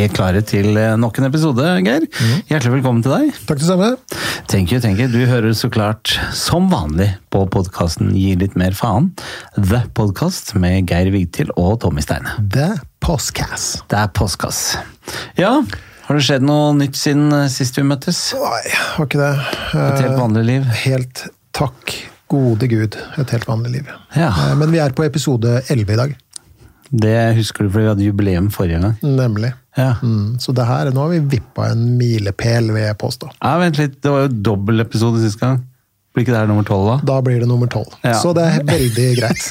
vi klare til eh, nok en episode, Geir. Hjertelig velkommen til deg. Takk det samme. Thank you, thank you. Du hører så klart som vanlig på podkasten Gi litt mer faen. The Podcast med Geir Vigtil og Tommy Steine. The Postcast. Det er postkass. Ja, har det skjedd noe nytt siden eh, sist vi møttes? Nei, har ikke det. Et helt vanlig liv? Helt takk gode gud. Et helt vanlig liv. Ja. Eh, Men vi er på episode 11 i dag. Det husker du fordi vi hadde jubileum forrige gang. Nemlig. Ja. Mm, så det her, nå har vi vippa en milepæl, vil jeg påstå. ja, vent litt. Det var jo dobbel episode sist gang. Blir ikke det her nummer tolv, da? Da blir det nummer tolv. Ja. Så det er veldig greit.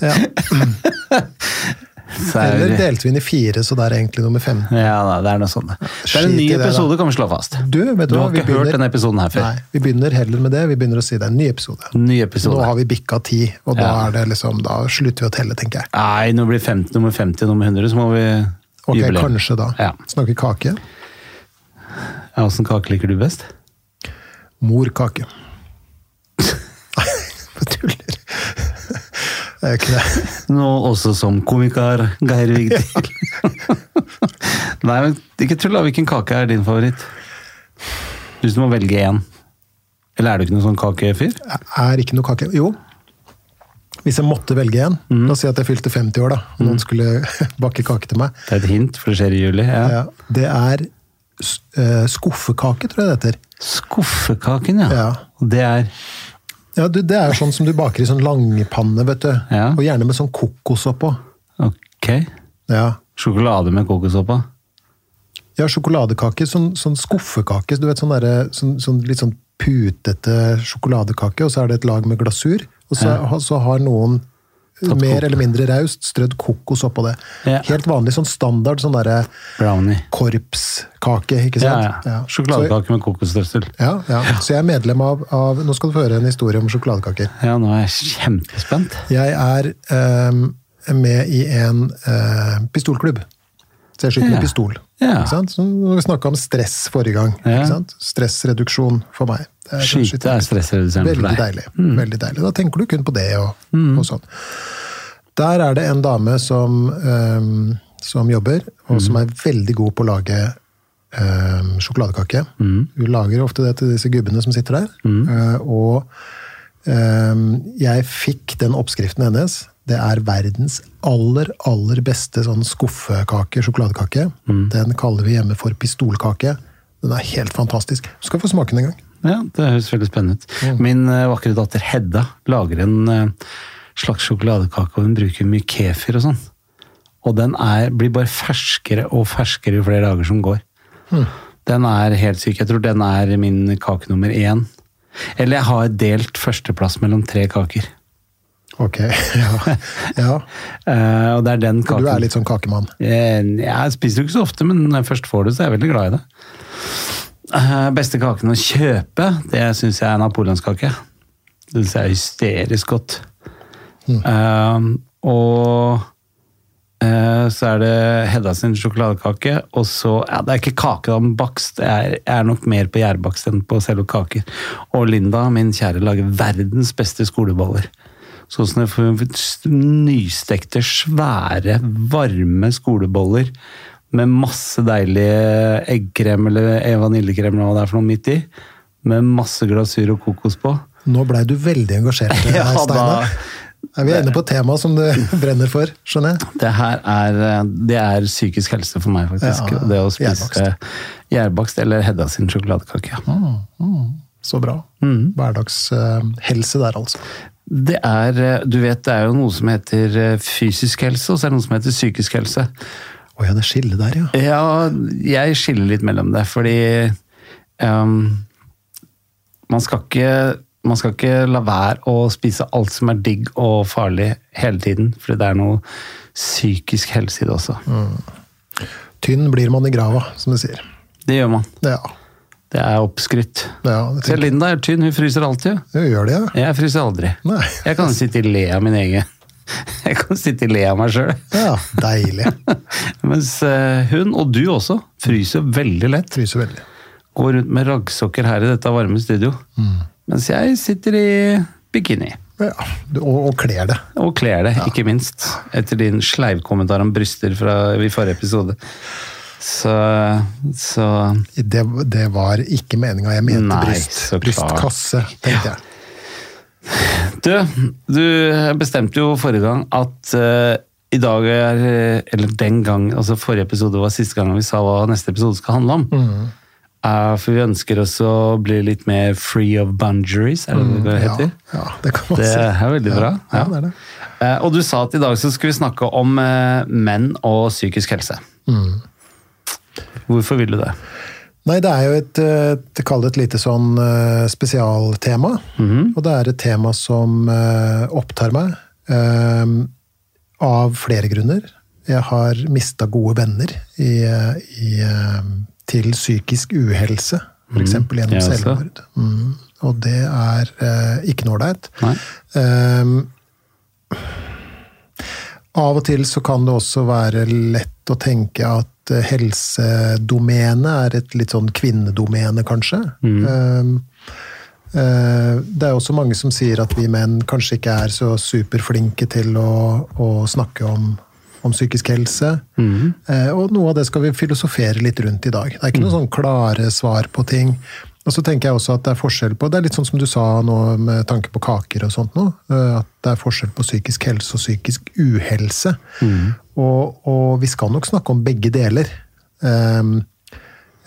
ja. Er Eller delte vi inn i fire, så det er egentlig nummer fem. Ja, da, det er noe sånt. Det er en ny da. episode, kan vi slå fast. Du, vet du, Du har Vi ikke hørt denne episoden her før. Nei, vi begynner heller med det. Vi begynner å si det er en ny episode. Ny Nå har vi bikka ti, og da, Ja. det liksom, da slutter vi å telle, tenker jeg. Nei, når det blir 50, nummer 50 nummer 100, så må vi Ok, jubileum. kanskje da. Ja. Snakke kake. Ja, Åssen kake liker du best? Morkake. Nei, jeg tuller. Det er ikke det. Nå også som komiker Geir Vigdil. Nei, men ikke tull, da. Hvilken kake er din favoritt? Hvis du må velge én. Eller er du ikke noen sånn kakefyr? Jeg er ikke noe kake. Jo. Hvis jeg måtte velge en, Mm. la oss si at jeg fylte 50 år, da, og noen skulle bakke kake til meg, Det er et hint, for det skjer i juli. Ja. ja, det er eh, skuffekake, tror jeg det heter. Skuffekaken, ja. Ja. Det er Ja, du, Det er sånn som du baker i sånn langpanne, vet du. Ja. Og gjerne med sånn kokos oppå. Ok. Ja. Sjokolade med kokos oppå? Ja, sjokoladekake. Sånn, sånn skuffekake. Du vet, sånn, der, sånn, sånn litt sånn putete sjokoladekake, og så er det et lag med glasur. Og så, så har noen mer eller mindre raust strødd kokos oppå det. Ja. Helt vanlig, sånn standard sånn derre korpskake, ikke Ja, sant? ja. Sjokoladekake med kokosstrøssel. Ja, ja. så jeg er medlem av, av Nå skal du få høre en historie om sjokoladekaker. Ja, nå er jeg kjempespent. Jeg er um, med i en uh, pistolklubb. Så jeg skyter Ja. med pistol. Ja. Så vi snakka om stress forrige gang. Ja. Stressreduksjon for meg. Er Skyte er stressreduserende for deg. deilig. Veldig deilig. Da tenker du kun på det og, og sånn. Der er det en dame som, um, som jobber, og som er veldig god på å lage um, sjokoladekake. Hun lager ofte det til disse gubbene som sitter der. Uh, og um, jeg fikk den oppskriften hennes. Det er verdens aller, aller beste sånn skuffekake, sjokoladekake. Den kaller vi hjemme for pistolkake. Den er helt fantastisk. Du skal få smake den en gang. Ja, det høres veldig spennende ut. Min eh, vakre datter Hedda lager en eh, slags sjokoladekake, og hun bruker mye kefir og sånn. Og den er, blir bare ferskere og ferskere jo flere dager som går. Den er helt syk. Jeg tror den er min kake nummer én. Eller jeg har delt førsteplass mellom tre kaker. Ok, ja. ja. uh, og det er den kaken du er litt sånn kakemann. Eh, Jeg spiser jo ikke så ofte, men når jeg først får det, så er jeg veldig glad i det. Uh, Beste kaken å kjøpe, det syns jeg er napoleonskake. Det syns jeg er hysterisk godt. Eh, og eh, så er det Hedda sin sjokoladekake, og så ja, Det er ikke kake, da, men bakst. Jeg er, jeg er nok mer på gjærbakst enn på selve kaker. Og Linda, min kjære, lager verdens beste skoleboller. Sånn som jeg nystekte, svære, varme skoleboller med masse deilig eggkrem eller vaniljekrem eller hva det er for noe midt i. Med masse glasur og kokos på. Nå blei du veldig engasjert, Ja, her, Steinar. Er vi inne på temaet tema som du brenner for, skjønner jeg? Det her er, det er psykisk helse for meg, faktisk. Ja, det å spise gjærbakst. eller Hedda sin sjokoladekake. Så bra. Mm. Hverdagshelse der, altså. Det er, eh, du vet, det er jo noe som heter eh, fysisk helse, og så er det noe som heter psykisk helse. Å ja, det skillet der, ja. Ja, jeg skiller litt mellom det, fordi um, man, skal ikke, man skal ikke la være å spise alt som er digg og farlig hele tiden, fordi det er noe psykisk helse i det også. Tynn blir man i grava, som de sier. Det gjør man. Ja. Det er oppskrytt. ja Se, Linda er tynn, hun fryser alltid. Hun gjør det, ja. Jeg fryser aldri. Nei. Jeg kan sitte i le av min egen. Jeg kan sitte i le av meg sjøl. Ja, deilig. Mens eh, hun, og du også, fryser veldig lett. Fryser veldig. Går rundt med raggsokker her i dette varme studio. Mens jeg sitter i bikini. Ja, og, og kler det. Og kler det, ikke minst. Etter din sleivkommentar om bryster fra i forrige episode. Så, så Det, det var ikke meninga. Jeg mente Nei, bryst. Brystkasse, tenkte jeg. Du, du bestemte jo forrige gang at uh, i dag er Eller den gang, altså forrige episode var siste gang vi sa hva neste episode skal handle om. Mm. Uh, for vi ønsker oss å bli litt mer free of boundaries, er det det det Mm, Ja, ja, det kan man Det si. er veldig bra. Ja, det er det. Uh, Og du sa at i dag så skulle vi snakke om eh, menn og psykisk helse. Mm. Hvorfor vil du det? Nei, det er jo et, eh, det et lite sånn eh, spesialtema. -hmm. Og det er et tema som eh, opptar meg av flere grunner. Jeg har mista gode venner i, i, til psykisk uhelse, f.eks. eksempel gjennom jeg selvmord. Mm. Og det er ikke noe ålreit. Eh, av og til så kan det også være lett å tenke at eh, helsedomene er et litt sånn kvinnedomene, kanskje. Eh, eh, det er også mange som sier at vi menn kanskje ikke er så superflinke til å, å snakke om, om psykisk helse. Mm. og noe av det skal vi filosofere litt rundt i dag. Det er ikke noen sånn klare svar på ting. Og så tenker jeg også at det er forskjell på Det er litt sånn som du sa nå med tanke på kaker og sånt nå. eh, At det er forskjell på psykisk helse og psykisk uhelse. Og, og vi skal nok snakke om begge deler. Um,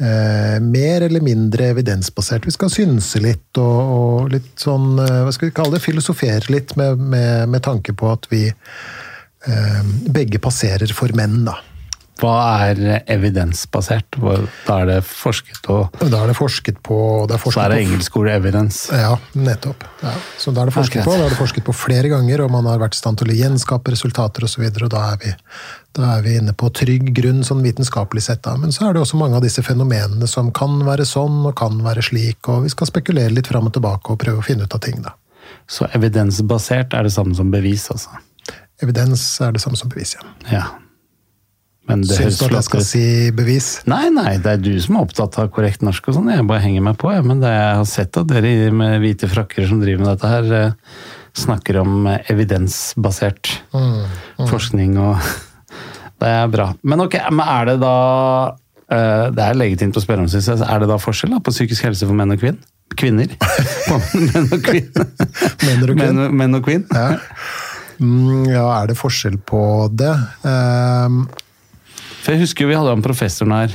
uh, mer eller mindre evidensbasert. Vi skal synse litt og, og litt sånn eh, Hva skal vi kalle det? Filosofere litt med, med, med tanke på at vi uh, begge passerer for menn, da. Hva er evidensbasert? Da er det forsket og Da er det forsket på det er Så er det på engelsk ord evidence. Ja, nettopp. Ja. Så da er det forsket Akkurat. på, da er det forsket på flere ganger, og man har vært i stand til å gjenskape resultater osv., da er, vi, da er vi inne på trygg grunn, sånn vitenskapelig sett. da. Men så er det også mange av disse fenomenene som kan være sånn og kan være slik, og vi skal spekulere litt fram og tilbake og prøve å finne ut av ting, da. Så evidensbasert er det samme som bevis, altså. Evidens er det samme som bevis, ja. Ja. Men det Syns du at jeg skal si bevis? Nei, nei, det er du som er opptatt av korrekt norsk og sånn. Jeg bare henger meg på. Jeg. Men det, jeg har sett at dere med hvite frakker som driver med dette her, eh, snakker om eh, evidensbasert forskning og Det er bra. Men ok, men er det da eh, Det er legitimt å spørre om, syns jeg. Er det da forskjell da, på psykisk helse for menn og kvinn? kvinner? Menn og kvinner? Menn og kvinn. Menn, og kvinn? Ja. Mm, ja, er det forskjell på det? Ehm, For jeg husker vi hadde han professoren her,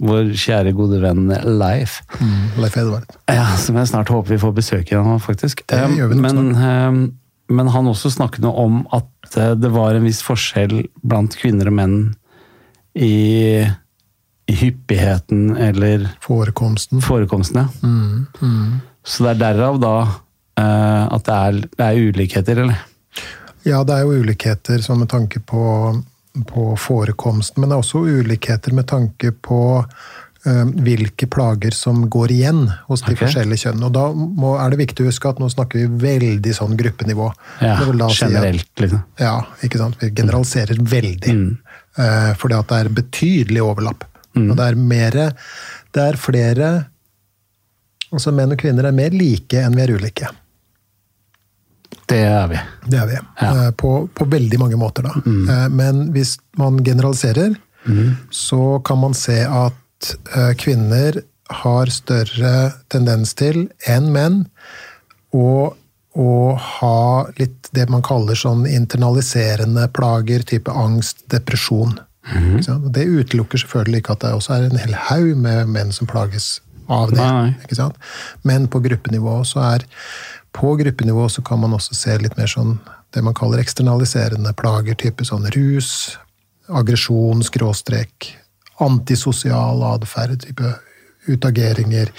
vår kjære gode venn Leif. mm, Leif Edvard. Ja, Som jeg snart håper vi får besøk igjen av, faktisk. Det Eh, gjør vi nok men, eh, men han også snakket noe om at eh, det var en viss forskjell blant kvinner og menn i, i hyppigheten eller Forekomsten. forekomsten. Ja. Mm, mm. Så det er derav da at det er, det er ulikheter, eller? Ja, det er jo ulikheter som med tanke på, på forekomsten, men det er også ulikheter med tanke på eh, hvilke plager som går igjen hos de okay. forskjellige kjønn. Og da må, er det viktig å huske at nå snakker vi veldig sånn gruppenivå. Ja, da si generelt, liksom. ja, ikke sant? Vi generaliserer veldig. Eh, fordi at det er betydelig overlapp. Og det er mere Det er flere Altså menn og kvinner er mer like enn vi er ulike. Det er vi. Det er vi. Ja. Eh, På, på veldig mange måter, da. Mm. Men hvis man generaliserer, så kan man se at eh, kvinner har større tendens til enn menn å, å ha litt det man kaller sånn internaliserende plager, type angst, depresjon. Mm. Det utelukker selvfølgelig ikke at det også er en hel haug med menn som plages av det. Nei. Ikke sant? Men på gruppenivå så er på gruppenivå så kan man også se litt mer sånn det man kaller eksternaliserende plager, type sånn rus, aggresjon, skråstrek, antisosial atferd, type utageringer.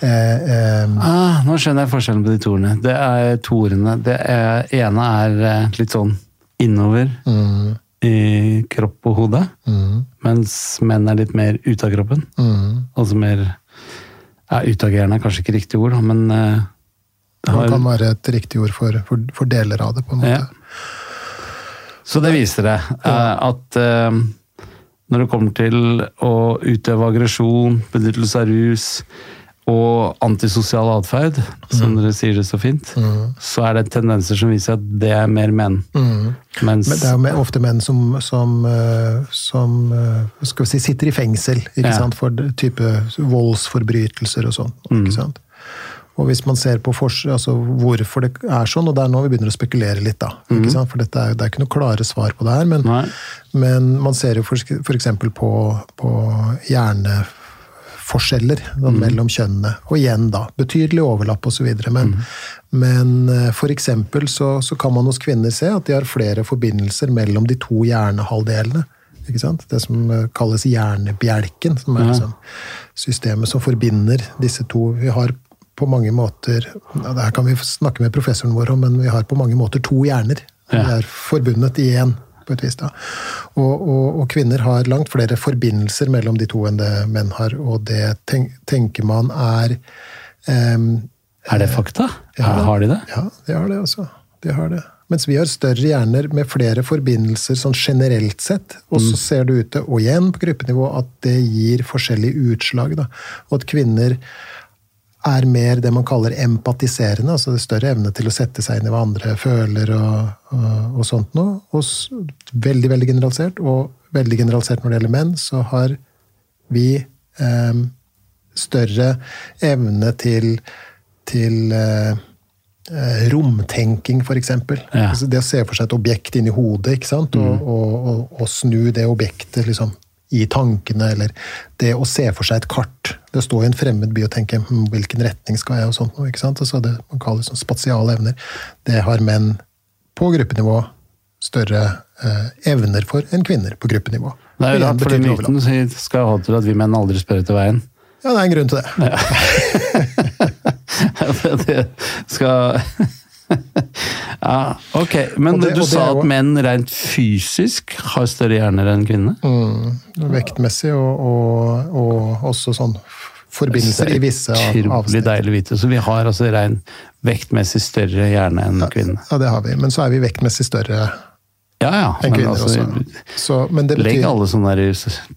Eh, eh, Ah, nå skjønner jeg forskjellen på de to ordene. Det er to ordene. Det er, ene er eh, litt sånn innover mm, i kropp og hode, mm, mens menn er litt mer ut av kroppen. mm. Altså mer ja, Utagerende er kanskje ikke riktig ord, men eh, har, kan være et riktig ord for, for, for deler av det, på en måte. Ja. Så det viser det. eh, at eh, når det kommer til å utøve aggresjon, benyttelse av rus og antisosial atferd, som Mm. dere sier det så fint, så er det tendenser som viser at det er mer menn. Mens Men det er jo ofte menn som, som, eh, som si, sitter i fengsel Ja. sant? for type voldsforbrytelser og sånn. Mm. ikke sant? Og hvis man ser på for, altså hvorfor det er sånn, og det er nå vi begynner å spekulere litt, da. sant? For dette er, det er ikke noe klare svar på det her, men, Mm. Men man ser jo f.eks. på, på hjerneforskjeller da, Mm. mellom kjønnene. Og igjen, da, betydelig overlapp osv. Men, Mm. men f.eks. for eksempel så, så kan man hos kvinner se at de har flere forbindelser mellom de to hjernehalvdelene. Ikke sant? Det som eh, kalles hjernebjelken, som er liksom systemet som forbinder disse to. Vi har på mange måter ja, Det her kan vi snakke med professoren vår om, men vi har på mange måter to hjerner. Ja. Vi er forbundet i én, på et vis. da. Og, og, og kvinner har langt flere forbindelser mellom de to enn det menn har, og det tenk, tenker man er um, er det fakta? ja. Har de det? Ja, de har det, altså. De har det. Mens vi har større hjerner med flere forbindelser sånn generelt sett. Og så ser det ut til, og igjen på gruppenivå, at det gir forskjellige utslag. Da. Og at kvinner er mer det man kaller empatiserende, altså det større evne til å sette seg inn i hva andre føler og, og, og sånt noe. Og veldig, veldig generalisert. Og veldig generalisert når det gjelder menn, så har vi eh, større evne til, til eh, eh, romtenking, f.eks. Ja. Altså det å se for seg et objekt inni hodet, ikke sant? Og, og, og, og snu det objektet liksom, i tankene, eller det å se for seg et kart. Det å stå i en fremmed by og tenke hm, hvilken retning skal jeg, og sånt noe. ikke sant? Altså det man kaller sånn spatiale evner. Det har menn på gruppenivå større eh, evner for enn kvinner på gruppenivå. Det er jo rart, for den myten skal ha til at vi menn aldri spør etter veien. Ja, det er en grunn til det. Ja. det skal Ja, ok. Men det- du sa at menn rent fysisk har større hjerner enn kvinner? Mm, vektmessig og, og, og også sånn forbindelser i visse av- Utrolig avsnitt. deilig å vite. Så vi har altså rein vektmessig større hjerne enn kvinner. Ja, det har vi. Men så er vi vektmessig større Ja, ja. enn Men kvinner altså, også. Så, men det legg alle sånne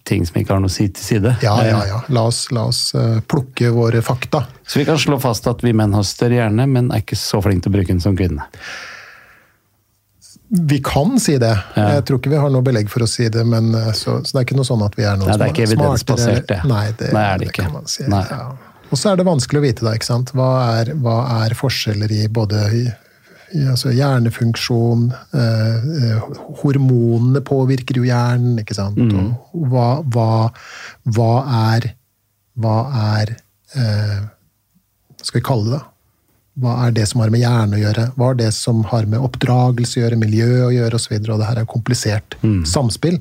ting som ikke har noe å si til side. Ja, ja, ja. La oss, la oss eh, plukke våre fakta. Så vi kan slå fast at vi menn har større hjerne, men er ikke så flinke til å bruke den som kvinner. Vi kan si det. Ja. Jeg tror ikke vi har noe belegg for å si det, men eh, så, så det er ikke noe sånn at vi er noe Nei, det er ikke evidensbasert, det. Nei, det, Nei, er det ikke. kan man si. Nei. Ja. Og så er det vanskelig å vite, da. ikke sant? Hva er, hva er forskjeller i både altså hjernefunksjon eh, eh, Hormonene påvirker jo hjernen, ikke sant? Mm. Og hva, hva, hva er Hva er eh, Hva skal vi kalle det? Hva er det som har med hjerne å gjøre? Hva er det som har med oppdragelse å gjøre, miljø å gjøre osv.? Og, og det her er komplisert samspill.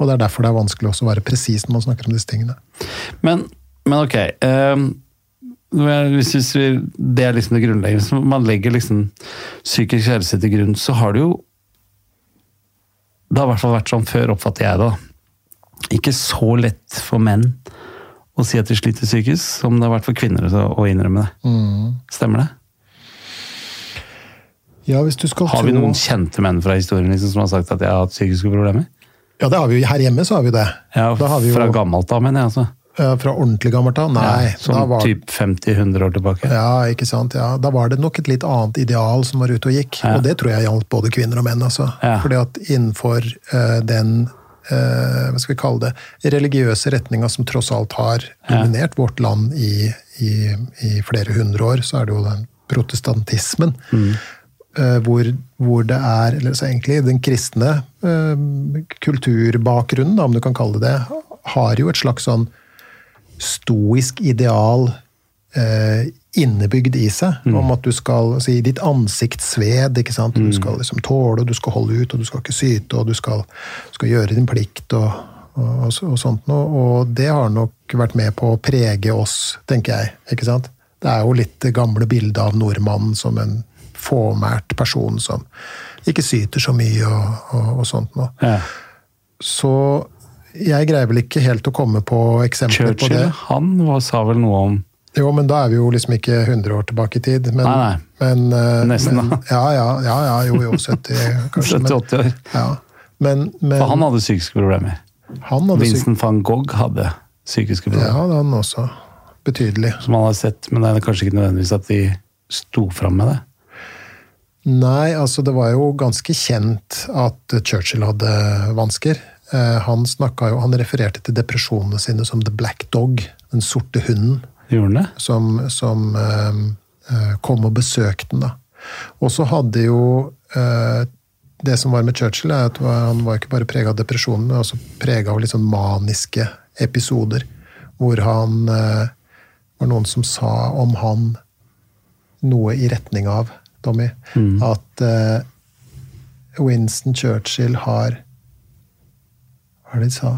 Og det er derfor det er vanskelig også å være presis når man snakker om disse tingene. Men, men ok. Um, er- hvis vi, det er liksom det grunnleggende. Hvis man legger liksom psykisk helse til grunn, så har det jo Det har i hvert fall vært sånn før, oppfatter jeg det. Ikke så lett for menn å si at de sliter psykisk, som det har vært for kvinner å innrømme det. Stemmer det? Ja, hvis du skal Har vi tro- noen kjente menn fra historien liksom, som har sagt at jeg har hatt psykiske problemer? Ja, det har vi jo. Her hjemme så har vi det. Ja, vi jo, Fra gammelt av, mener jeg. altså. Ja, fra ordentlig gammelt av? Nei. Ja, som var, typ 50-100 år tilbake. ja, ikke sant. Ja, da var det nok et litt annet ideal som var ute og gikk. Og det tror jeg gjaldt både kvinner og menn. altså. Fordi at innenfor uh, den uh, hva skal vi kalle det, religiøse retninga som tross alt har dominert vårt land i, i, i flere hundre år, så er det jo den protestantismen. eh, Hvor, hvor det er eller så egentlig den kristne eh, kulturbakgrunnen, da, om du kan kalle det det, har jo et slags sånn stoisk ideal eh, innebygd i seg. Om at du skal altså, i ditt ansikt sved. ikke sant? Du skal liksom tåle, og du skal holde ut, og du skal ikke syte, og du skal, skal gjøre din plikt. og, og, og sånt noe. Og det har nok vært med på å prege oss, tenker jeg. ikke sant? Det er jo litt det gamle bildet av nordmannen som en fåmælt person som ikke syter så mye og, og, og sånt noe. Ja. Så jeg greier vel ikke helt å komme på eksempler på det. Churchill han var, sa vel noe om Jo, men da er vi jo liksom ikke 100 år tilbake i tid. Men, Nei, nei. Men, eh, Nesten, men, da. Ja, ja, ja, ja, jo, jo, 70 kanskje. 70-80 år. Ja. Men, men For han hadde psykiske problemer. han hadde Vincent van Gogh hadde psykiske problemer. Ja, det hadde han også. betydelig. som han har sett, men det er kanskje ikke nødvendigvis at de sto fram med det. Nei, altså det var jo ganske kjent at Churchill hadde vansker. Eh, Han, jo, han refererte til depresjonene sine som the black dog, den sorte hunden, Gjorde det? som, som eh, eh, kom og besøkte den. Og så hadde jo eh, Det som var med Churchill, er at han var ikke bare prega av depresjonen, men også prega av litt sånn maniske episoder. Hvor han eh, var noen som sa om han noe i retning av, Tommy, at uh, Winston Churchill har Hva er det de sa?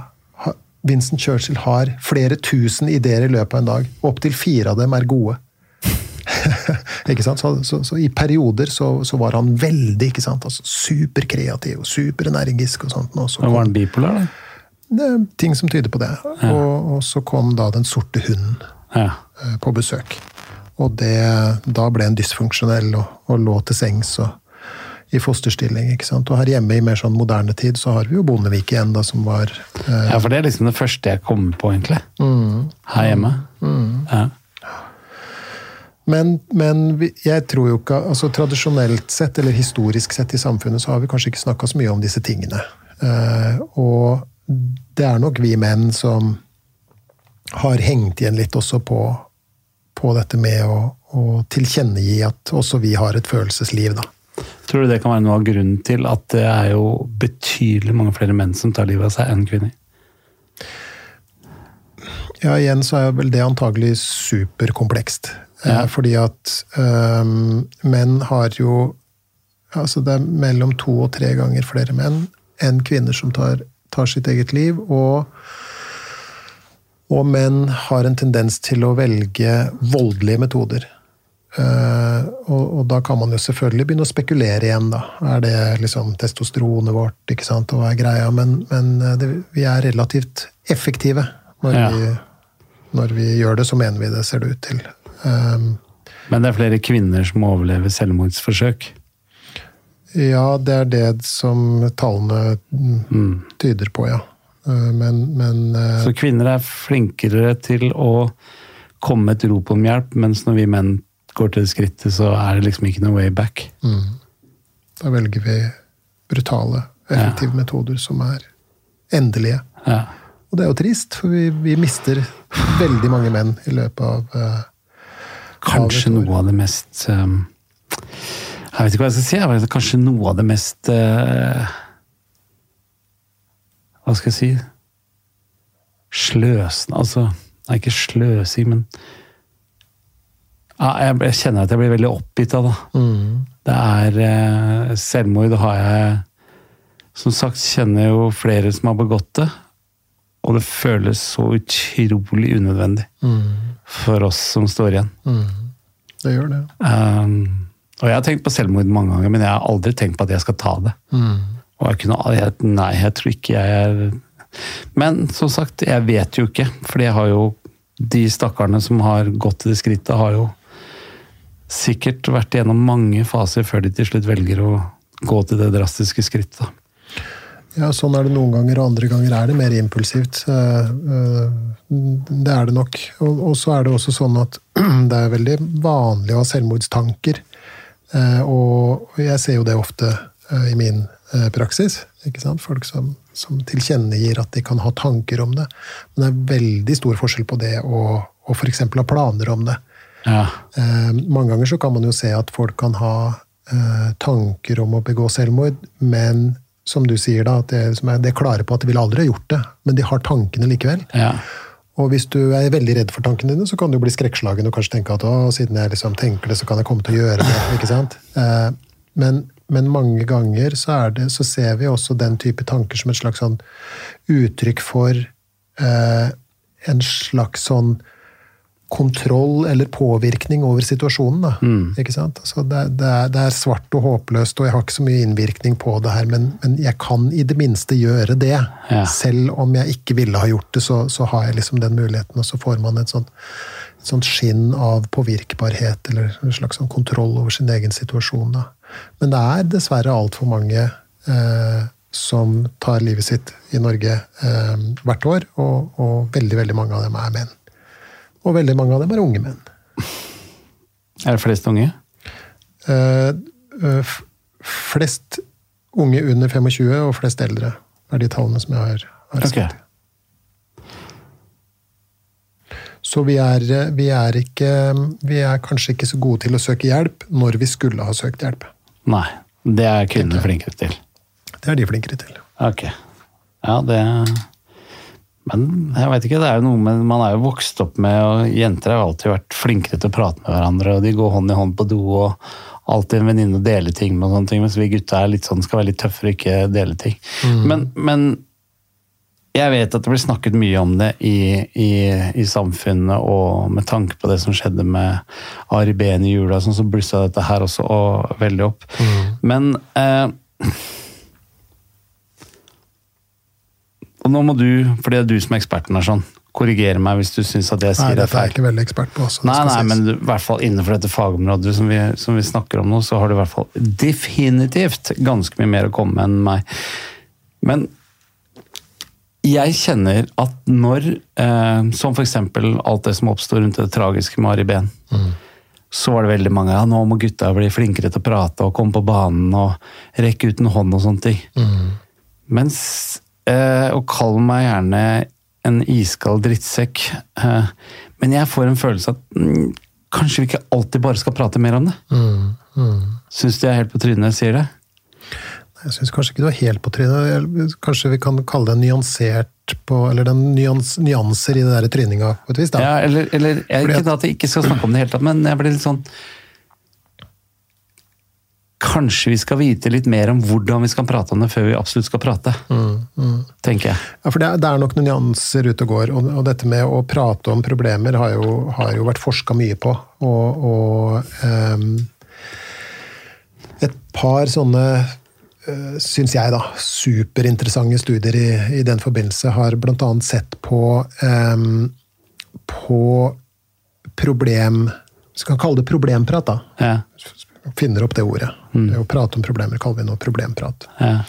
Ha- Winston Churchill har flere tusen ideer i løpet av en dag. og Opptil fire av dem er gode. ikke sant? Så, så, så i perioder så, så var han veldig ikke sant? Altså, superkreativ og superenergisk. og sånt. Og så kom var han bipolar, da? det er ting som tyder på det. Og, og så kom da Den sorte hunden Ja. eh, på besøk. Og det, da ble en dysfunksjonell og, og lå til sengs og i fosterstilling. ikke sant? Og her hjemme i mer sånn moderne tid så har vi jo Bondevik igjen, da, som var eh, ja, for det er liksom det første jeg kommer på, egentlig. Her hjemme. Ja. Men, men jeg tror jo ikke altså Tradisjonelt sett, eller historisk sett i samfunnet, så har vi kanskje ikke snakka så mye om disse tingene. Eh, og det er nok vi menn som har hengt igjen litt også på, på dette med å, å tilkjennegi at også vi har et følelsesliv, da. Tror du det kan være noe av grunnen til at det er jo betydelig mange flere menn som tar livet av seg enn kvinner? Ja, igjen så er vel det antagelig superkomplekst. Eh, Ja. Fordi at um, menn har jo Altså det er mellom to og tre ganger flere menn enn kvinner som tar, tar sitt eget liv. Og, og menn har en tendens til å velge voldelige metoder. Uh, og, og da kan man jo selvfølgelig begynne å spekulere igjen, da. Er det liksom testosteronet vårt, ikke sant, og hva er greia? Men, men eh, det, vi er relativt effektive når, Ja. vi, når vi gjør det, så mener vi det, ser det ut til. Um, Men det er flere kvinner som overlever selvmordsforsøk. ja, det er det som tallene mm, tyder på, ja. Eh, Men, men eh, Så kvinner er flinkere til å komme med et rop om hjelp, mens når vi menn går til det skrittet, så er det liksom ikke noe way back. da velger vi brutale, effektive metoder som er endelige. Ja. Og det er jo trist, for vi, vi mister veldig mange menn i løpet av uh, Kanskje Av noe av det mest um, Jeg vet ikke hva jeg skal si. jeg vet, Kanskje noe av det mest uh, Hva skal jeg si Sløsende Altså, nei, ikke sløsing, men ja, jeg, jeg kjenner at jeg blir veldig oppgitt av det. Det er eh, Selvmord har jeg Som sagt kjenner jo flere som har begått det. Og det føles så utrolig unødvendig for oss som står igjen. Det gjør det. Um, og jeg har tenkt på selvmord mange ganger, men jeg har aldri tenkt på at jeg skal ta det. Og jeg kunne, jeg, nei, jeg tror ikke jeg er Men som sagt, jeg vet jo ikke. For jeg har jo De stakkarene som har gått til det skrittet, har jo sikkert vært gjennom mange faser før de til slutt velger å gå til det drastiske skrittet. Ja, sånn er det noen ganger, og andre ganger er det mer impulsivt. Eh, eh, Det er det nok. Og så er det også sånn at det er veldig vanlig å ha selvmordstanker. Eh, Og jeg ser jo det ofte i min praksis. ikke sant? Folk som, som tilkjennegir at de kan ha tanker om det. Men det er veldig stor forskjell på det og, og f.eks. ha planer om det. Ja. Eh, mange ganger så kan man jo se at folk kan ha eh, tanker om å begå selvmord, men som du sier, da, at det, som er, det er klare på at de ville aldri ha gjort det, men de har tankene likevel. ja. Og hvis du er veldig redd for tankene dine, så kan du bli skrekkslagen og kanskje tenke at å, siden jeg liksom tenker det, så kan jeg komme til å gjøre det. ikke sant? Eh, men, men mange ganger så, er det, så ser vi også den type tanker som et slags sånn uttrykk for eh, en slags sånn kontroll eller påvirkning over situasjonen. Da. Ikke sant? Altså det, det, er, det er svart og håpløst, og jeg har ikke så mye innvirkning på det her, men, men jeg kan i det minste gjøre det. Ja. Selv om jeg ikke ville ha gjort det, så, så har jeg liksom den muligheten, og så får man et sånt, sånt skinn av påvirkbarhet, eller en slags sånn kontroll over sin egen situasjon. Da. Men det er dessverre altfor mange eh, som tar livet sitt i Norge eh, hvert år, og, og veldig, veldig mange av dem er menn. Og veldig mange av dem er unge menn. Er det flest unge? Eh, eh, flest unge under 25 og flest eldre er de tallene som jeg har, har okay. sett. Så vi er, vi er ikke Vi er kanskje ikke så gode til å søke hjelp når vi skulle ha søkt hjelp. Nei. Det er kvinnene flinkere til. Det er de flinkere til. Ok. Ja, det Men jeg veit ikke, det er jo noe med Man er jo vokst opp med og Jenter har alltid vært flinkere til å prate med hverandre, og de går hånd i hånd på do og alltid en venninne deler ting med og sånne ting, mens vi gutta er litt sånn, skal være litt tøffere og ikke dele ting. Men, men jeg vet at det blir snakket mye om det i, i, i samfunnet, og med tanke på det som skjedde med Ari Behn i jula, sånn, så blussa dette her også og veldig opp. Men eh, Og nå må du, for det er du som er eksperten her, sånn, korrigere meg hvis du syns at jeg Nei, sier nei, dette er feil. jeg ikke veldig ekspert på. Også, Nei, nei, men i hvert fall innenfor dette fagområdet som vi, som vi snakker om nå, så har du i hvert fall definitivt ganske mye mer å komme med enn meg. Men jeg kjenner at når, eh, som eksempel alt det som oppsto rundt det tragiske med Ari Behn, så var det veldig mange ja, nå må gutta bli flinkere til å prate og komme på banen og rekke ut en hånd og sånne ting. Mens eh, Og kall meg gjerne en iskald drittsekk, eh, men jeg får en følelse at mm, kanskje vi ikke alltid bare skal prate mer om det. Mm, mm. Syns du jeg er helt på trynet når jeg sier det? Jeg syns kanskje ikke du er helt på trynet. Kanskje vi kan kalle det nyansert på Eller den nyans, nyanser i det der tryninga, på et vis. da. Ja, eller, eller jeg, Fordi Ikke at jeg ikke skal snakke om det i hele tatt, men jeg blir litt sånn Kanskje vi skal vite litt mer om hvordan vi skal prate om det før vi absolutt skal prate. Mm, Tenker jeg. Ja, for det er, det er nok noen nyanser ute og går. Og, og dette med å prate om problemer har jo, har jo vært forska mye på. Og, og um, et par sånne syns jeg, da, superinteressante studier i, i den forbindelse har bl.a. sett på, ehm, på problem Vi kan kalle det problemprat, da. Ja, Finner opp det ordet. Det å prate om problemer kaller vi nå problemprat. ja.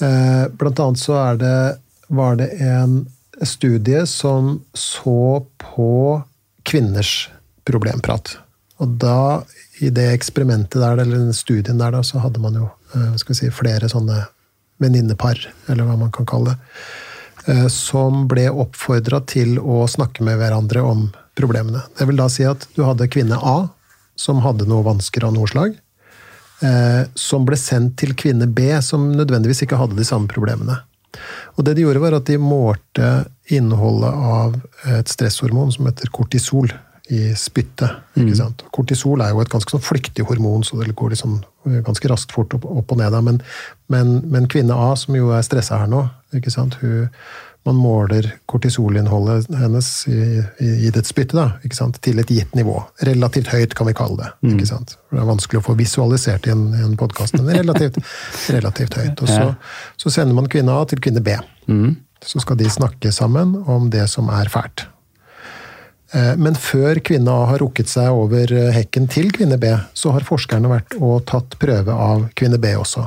Eh, Blant annet så er det, var det en studie som så på kvinners problemprat. Og da, i det eksperimentet der, eller den studien der, da, så hadde man jo eh, si, flere sånne venninnepar, eller hva man kan kalle det, eh, som ble oppfordra til å snakke med hverandre om problemene. Det vil da si at du hadde kvinne A, som hadde noe vansker av noe slag, eh, som ble sendt til kvinne B, som nødvendigvis ikke hadde de samme problemene. Og det de gjorde, var at de målte innholdet av et stresshormon som heter kortisol i spyttet. sant? Kortisol er jo et ganske sånn flyktig hormon, så det går liksom ganske raskt fort opp, opp og ned. da, Men, men, men kvinne A, som jo er stressa her nå, ikke sant? Hun, man måler kortisolinnholdet hennes i, i, i det spyttet da, ikke sant? til et gitt nivå. Relativt høyt, kan vi kalle det. ikke sant? For Det er vanskelig å få visualisert i en, i en podkast, men relativt, relativt høyt. Og så, så sender man kvinne A til kvinne B. Så skal de snakke sammen om det som er fælt. Eh, Men før kvinne A har rukket seg over eh, hekken til kvinne B, så har forskerne vært og tatt prøve av kvinne B også.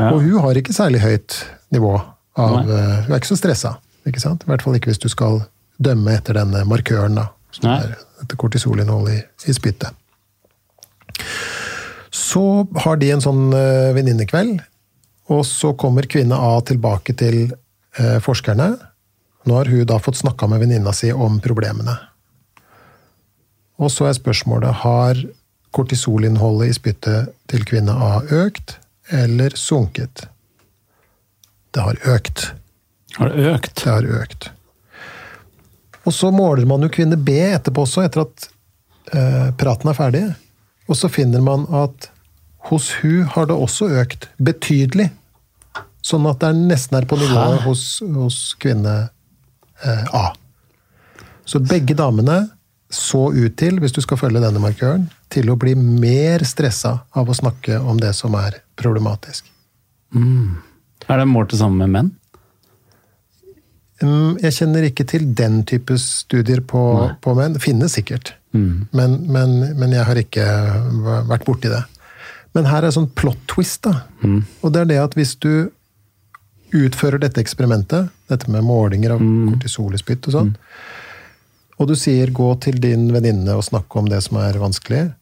Og hun har ikke særlig høyt nivå. Av, eh, hun er ikke så stressa. Ikke sant? I hvert fall ikke hvis du skal dømme etter denne markøren, da, som Nei. er dette kortisolinnholdet i, i spyttet. Så har de en sånn uh, venninnekveld, og så kommer kvinne A tilbake til uh, forskerne. Nå har hun da fått snakka med venninna si om problemene. Og så er spørsmålet har kortisolinnholdet i spyttet til kvinne A økt eller sunket. Det har økt. Har det økt? Det har økt. Og så måler man jo kvinne B etterpå også, etter at eh, praten er ferdig. Og så finner man at hos hun har det også økt betydelig. Sånn at det er nesten er på nivået hos, hos kvinne eh, A. Så begge damene så ut til, hvis du skal følge denne markøren, til å bli mer stressa av å snakke om det som er problematisk. Er det målt det samme med menn? Mm, Jeg kjenner ikke til den type studier på, på menn. Det finnes sikkert. Men, men, men jeg har ikke vært borti det. Men her er sånn plot twist. da. Og det er det at hvis du utfører dette eksperimentet, dette med målinger av kortisol i og sånn, og du sier 'gå til din venninne og snakke om det som er vanskelig',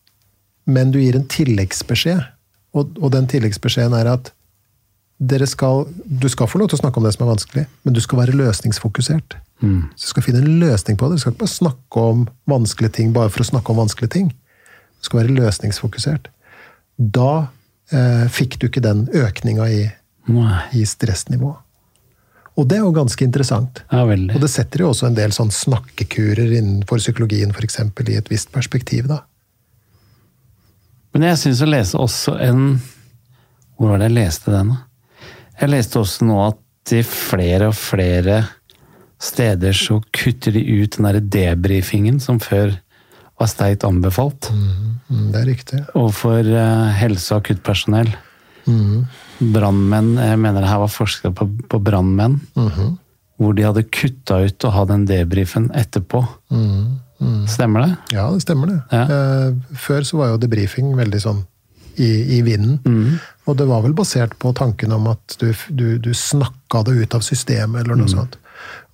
men du gir en tilleggsbeskjed, og, og den tilleggsbeskjeden er at skal, du skal få lov til å snakke om det som er vanskelig, men du skal være løsningsfokusert. Mm. Så du skal finne en løsning på det. Du skal ikke bare snakke om vanskelige ting bare for å snakke om vanskelige ting. Du skal være løsningsfokusert. Da eh, fikk du ikke den økninga i, i stressnivå. Og det er jo ganske interessant. Ja. Og det setter jo også en del sånn snakkekurer innenfor psykologien for eksempel, i et visst perspektiv. da. Men jeg syns å lese også en Hvor var det jeg leste den, da? Jeg leste også nå at i flere og flere steder så kutter de ut den derre debrifingen som før var sterkt anbefalt Mm, det er riktig. overfor eh, helse- og akuttpersonell. Mm, Brannmenn Jeg mener det her var forskere på, på brannmenn. mhm, Hvor de hadde kutta ut å ha den debrifen etterpå. mm, -hmm. Stemmer det? Ja, det stemmer det. Ja. Eh, Før så var jo debrifing veldig sånn i, i vinden. Mm. Og det var vel basert på tanken om at du, du, du snakka det ut av systemet, eller noe sånt.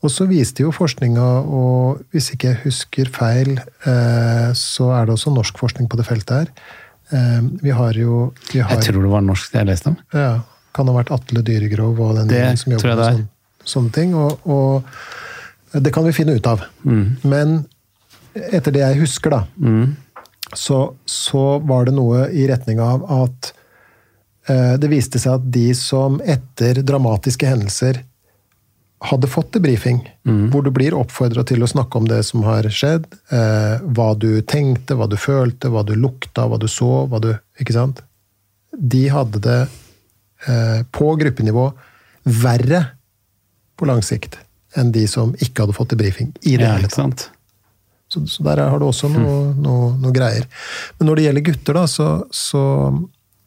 Og så viste jo forskninga, og hvis ikke jeg husker feil, eh, så er det også norsk forskning på det feltet her. Eh, vi har jo vi har, Jeg tror det var norsk det jeg leste om. ja, Kan ha vært Atle Dyregrov og den Det som jobber med sånn, sånne ting. Og, og det kan vi finne ut av. Mm. Men etter det jeg husker, da, Mm. så, så var det noe i retning av at eh, det viste seg at de som etter dramatiske hendelser hadde fått debrifing, hvor du blir oppfordra til å snakke om det som har skjedd, eh, hva du tenkte, hva du følte, hva du lukta, hva du så, hva du Ikke sant? De hadde det eh, på gruppenivå verre på lang sikt enn de som ikke hadde fått debrifing i det Ja, hele tatt. Så, så der har du også noe, noe, noe greier. Men når det gjelder gutter, da, så, så,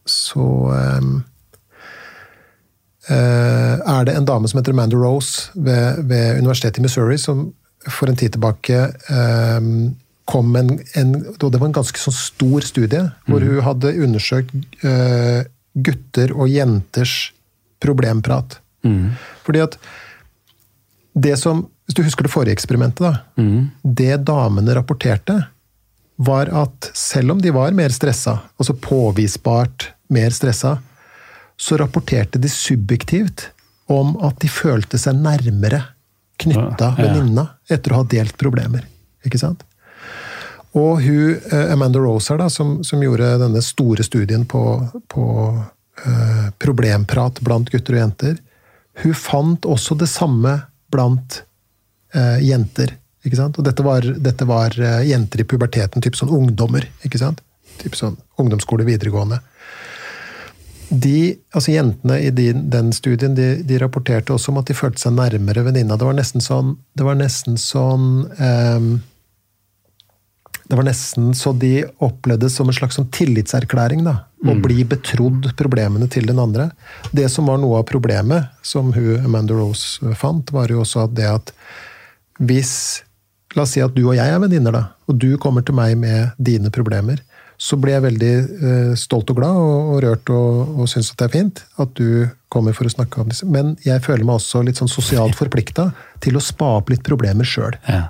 så eh, er det en dame som heter Amanda Rose ved, ved Universitetet i Missouri, som for en tid tilbake ehm, kom en, en Det var en ganske sånn stor studie, hvor hun hadde undersøkt eh, gutter og jenters problemprat. Mm. Fordi at det som Hvis du husker det forrige eksperimentet, da. Mm. Det damene rapporterte, var at selv om de var mer stressa, altså påvisbart mer stressa, så rapporterte de subjektivt om at de følte seg nærmere knytta venninna etter å ha delt problemer. Ikke sant? Og hun, eh, Amanda Rose her, da, som, som gjorde denne store studien på, på uh, problemprat blant gutter og jenter, hun fant også det samme blant uh, jenter. Ikke sant? Og dette var, dette var uh, jenter i puberteten, typ sånn ungdommer. ikke sant? Typ sånn ungdomsskole, videregående. De, altså Jentene i din, den studien de, de rapporterte også om at de følte seg nærmere venninna. Det var nesten sånn, det var nesten sånn um, Det var nesten så de opplevde det som en slags sånn tillitserklæring. da, Å bli betrodd problemene til den andre. Det som var noe av problemet, som hun, Amanda Rose fant, var jo også at det at hvis La oss si at du og jeg er venninner, da, og du kommer til meg med dine problemer. Så blir jeg veldig eh, stolt og glad og, og rørt og, og syns at det er fint at du kommer for å snakke om disse. Men jeg føler meg også litt sånn sosialt forplikta til å spa opp litt problemer sjøl. Ja.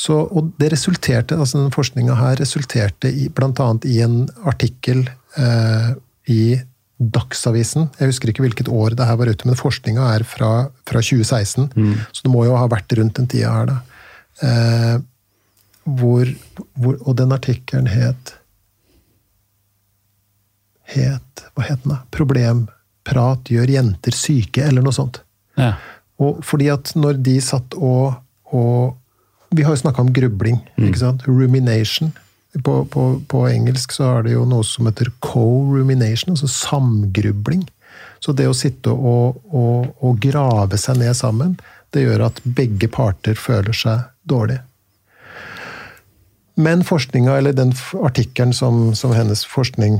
Så, og det resulterte, altså den forskninga her resulterte i, annet i en artikkel eh, i Dagsavisen. Jeg husker ikke hvilket år det her var ute, men forskninga er fra, fra 2016. Så det må jo ha vært rundt den tida her, da. Eh, hvor, hvor, og den artikkelen het Het Hva het den, da? 'Problemprat gjør jenter syke', eller noe sånt. Ja. Og fordi at når de satt og, og Vi har jo snakka om grubling. ikke sant? Rumination. På, på, på engelsk så er det jo noe som heter co-rumination, altså samgrubling. Så det å sitte og, og, og grave seg ned sammen, det gjør at begge parter føler seg dårlig. Men forskninga, eller den artikkelen som, som hennes forskning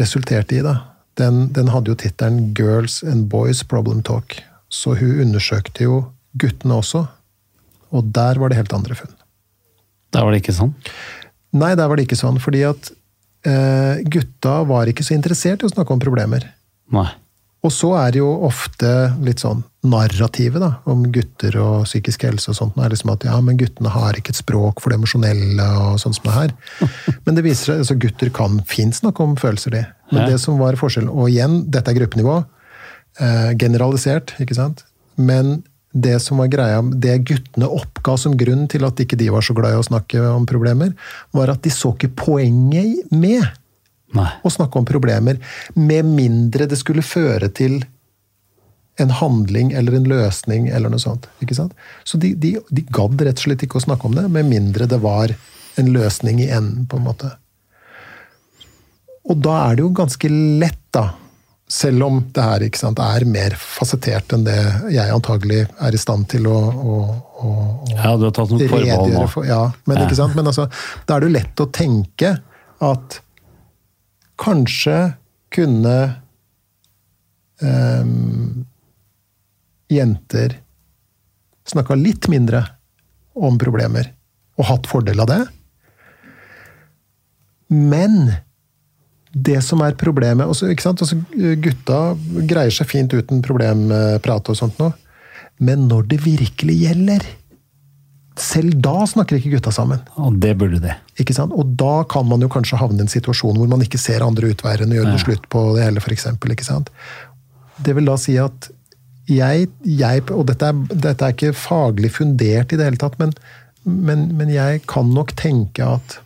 resulterte i, da, den, den hadde jo tittelen 'Girls and Boys Problem Talk'. Så hun undersøkte jo guttene også, og der var det helt andre funn. Der var det ikke sånn? Nei, der var det ikke sånn, fordi at eh, gutta var ikke så interessert i å snakke om problemer. Nei. Og så er det jo ofte litt sånn narrativet da, om gutter og psykisk helse og sånt. Det er liksom at ja, men guttene har ikke et språk for det emosjonelle og sånn som det her. Men det viser seg, altså gutter kan fint snakke om følelser, de. Men det som var forskjellen Og igjen, dette er gruppenivå. Eh, generalisert, ikke sant. Men det som var greia, det guttene oppga som grunn til at ikke de var så glad i å snakke om problemer, var at de så ikke poenget med Nei. å snakke om problemer, med mindre det skulle føre til en handling eller en løsning eller noe sånt. ikke sant? Så de, de, de gadd rett og slett ikke å snakke om det, med mindre det var en løsning i enden, på en måte. Og da er det jo ganske lett, da, selv om det her ikke sant, er mer fasettert enn det jeg antagelig er i stand til å, å, å, å Ja, du har tatt noen forbehold nå. for. Ja, men, Ja. ikke sant? men altså, da er det jo lett å tenke at kanskje kunne eh, jenter snakka litt mindre om problemer og hatt fordel av det. Men det som er problemet også, ikke sant? Altså, Gutta greier seg fint uten problemprat og sånt noe. Men når det virkelig gjelder Selv da snakker ikke gutta sammen. Og det burde de. Ikke sant? Og da kan man jo kanskje havne i en situasjon hvor man ikke ser andre utveier enn å gjøre det slutt på det hele, f.eks. Ikke sant? Det vil da si at jeg, jeg Og dette er, dette er ikke faglig fundert i det hele tatt, men, men, men jeg kan nok tenke at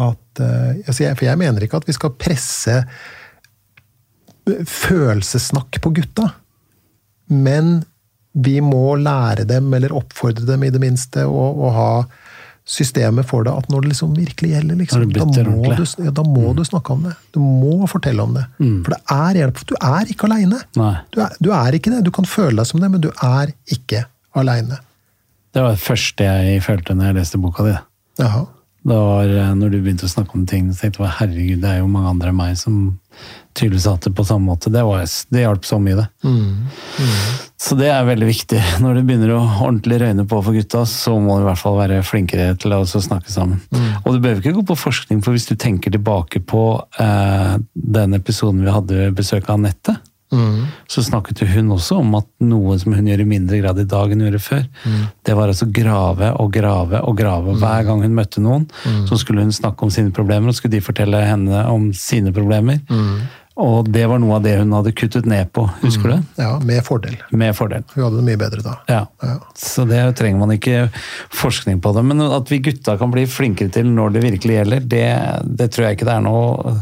at eh, altså jeg, For jeg mener ikke at vi skal presse følelsessnakk på gutta. Men vi må lære dem, eller oppfordre dem i det minste, å, å ha systemet for det. At når det liksom virkelig gjelder, liksom, da, må du, ja, da må du snakke om det. Du må fortelle om det. For det er hjelp. Du er ikke aleine. Du, du er ikke det. Du kan føle deg som det, men du er ikke aleine. Det var det første jeg følte når jeg leste boka di. Jaha. Det var eh, når du begynte å snakke om ting, så tenkte jeg herregud, det er jo mange andre enn meg som tydeligvis har hatt det på samme måte. Det, var, det hjalp så mye, det. Så det er veldig viktig. Når du begynner å ordentlig røyne på for gutta, så må du i hvert fall være flinkere til å også snakke sammen. Og du behøver ikke gå på forskning, for hvis du tenker tilbake på eh, den episoden vi hadde besøk av Anette, så snakket hun også om at noe som hun gjør i mindre grad i dag enn hun gjorde før, det var altså grave og grave og grave. Hver gang hun møtte noen, så skulle hun snakke om sine problemer, og skulle de fortelle henne om sine problemer. Og det var noe av det hun hadde kuttet ned på, husker du? Ja, med fordel. Med fordel. Hun hadde det mye bedre da. Ja. Ja. Så det trenger man ikke forskning på det. Men at vi gutta kan bli flinkere til når det virkelig gjelder, det, det tror jeg ikke det er noe,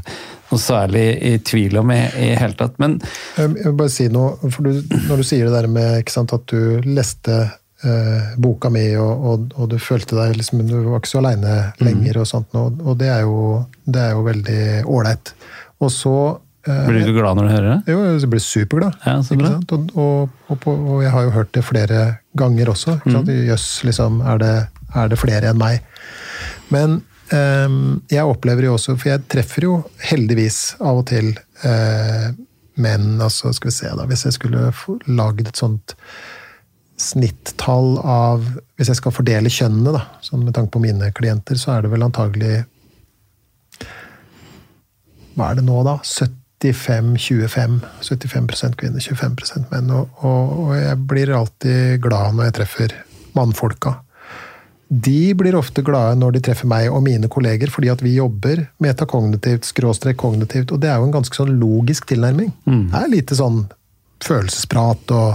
noe særlig i tvil om i, det hele tatt. Men Jeg vil bare si noe, for du, Når du sier det der med ikke sant, at du leste eh, boka mi, og, og, og du følte deg liksom, Du var ikke så aleine lenger, og sånt, og, og det, er jo, det er jo veldig ålreit. Og så blir du ikke glad når du hører det? Jo, jeg blir superglad. Ja, så bra. Og, og, og, på, og jeg har jo hørt det flere ganger også. Mm. Jøss, liksom, er det, er det flere enn meg? Men um, jeg opplever jo også, for jeg treffer jo heldigvis av og til uh, menn altså Skal vi se, da, hvis jeg skulle lagd et sånt snittall av Hvis jeg skal fordele kjønnene, da, sånn med tanke på mine klienter, så er det vel antagelig hva er det nå, da? 75-25. 75% kvinner, 25 menn. Og, og, og jeg blir alltid glad når jeg treffer mannfolka. De blir ofte glade når de treffer meg og mine kolleger, fordi at vi jobber metakognitivt, skråstrek kognitivt, og det er jo en ganske sånn logisk tilnærming. Det er lite sånn følelsesprat og,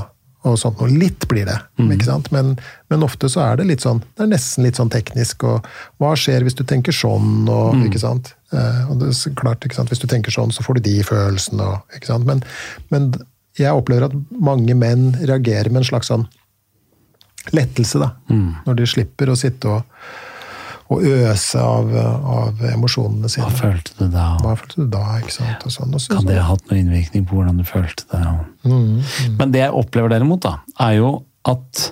og sånt noe. Litt blir det, ikke sant? Men, men ofte så er det litt sånn, det er nesten litt sånn teknisk, og hva skjer hvis du tenker sånn, og ikke sant? Eh, og det er klart, ikke sant? Hvis du tenker sånn, så får du de følelsene, og, ikke sant? Men, men jeg opplever at mange menn reagerer med en slags sånn lettelse, da. Når de slipper å sitte og, og øse av, av emosjonene Hva følte du da? Hva følte du da? ikke sant? Og sånn. Og så, Kan det ha hatt noen innvirkning på hvordan du følte det? Mm, Men det jeg opplever derimot, da, er jo at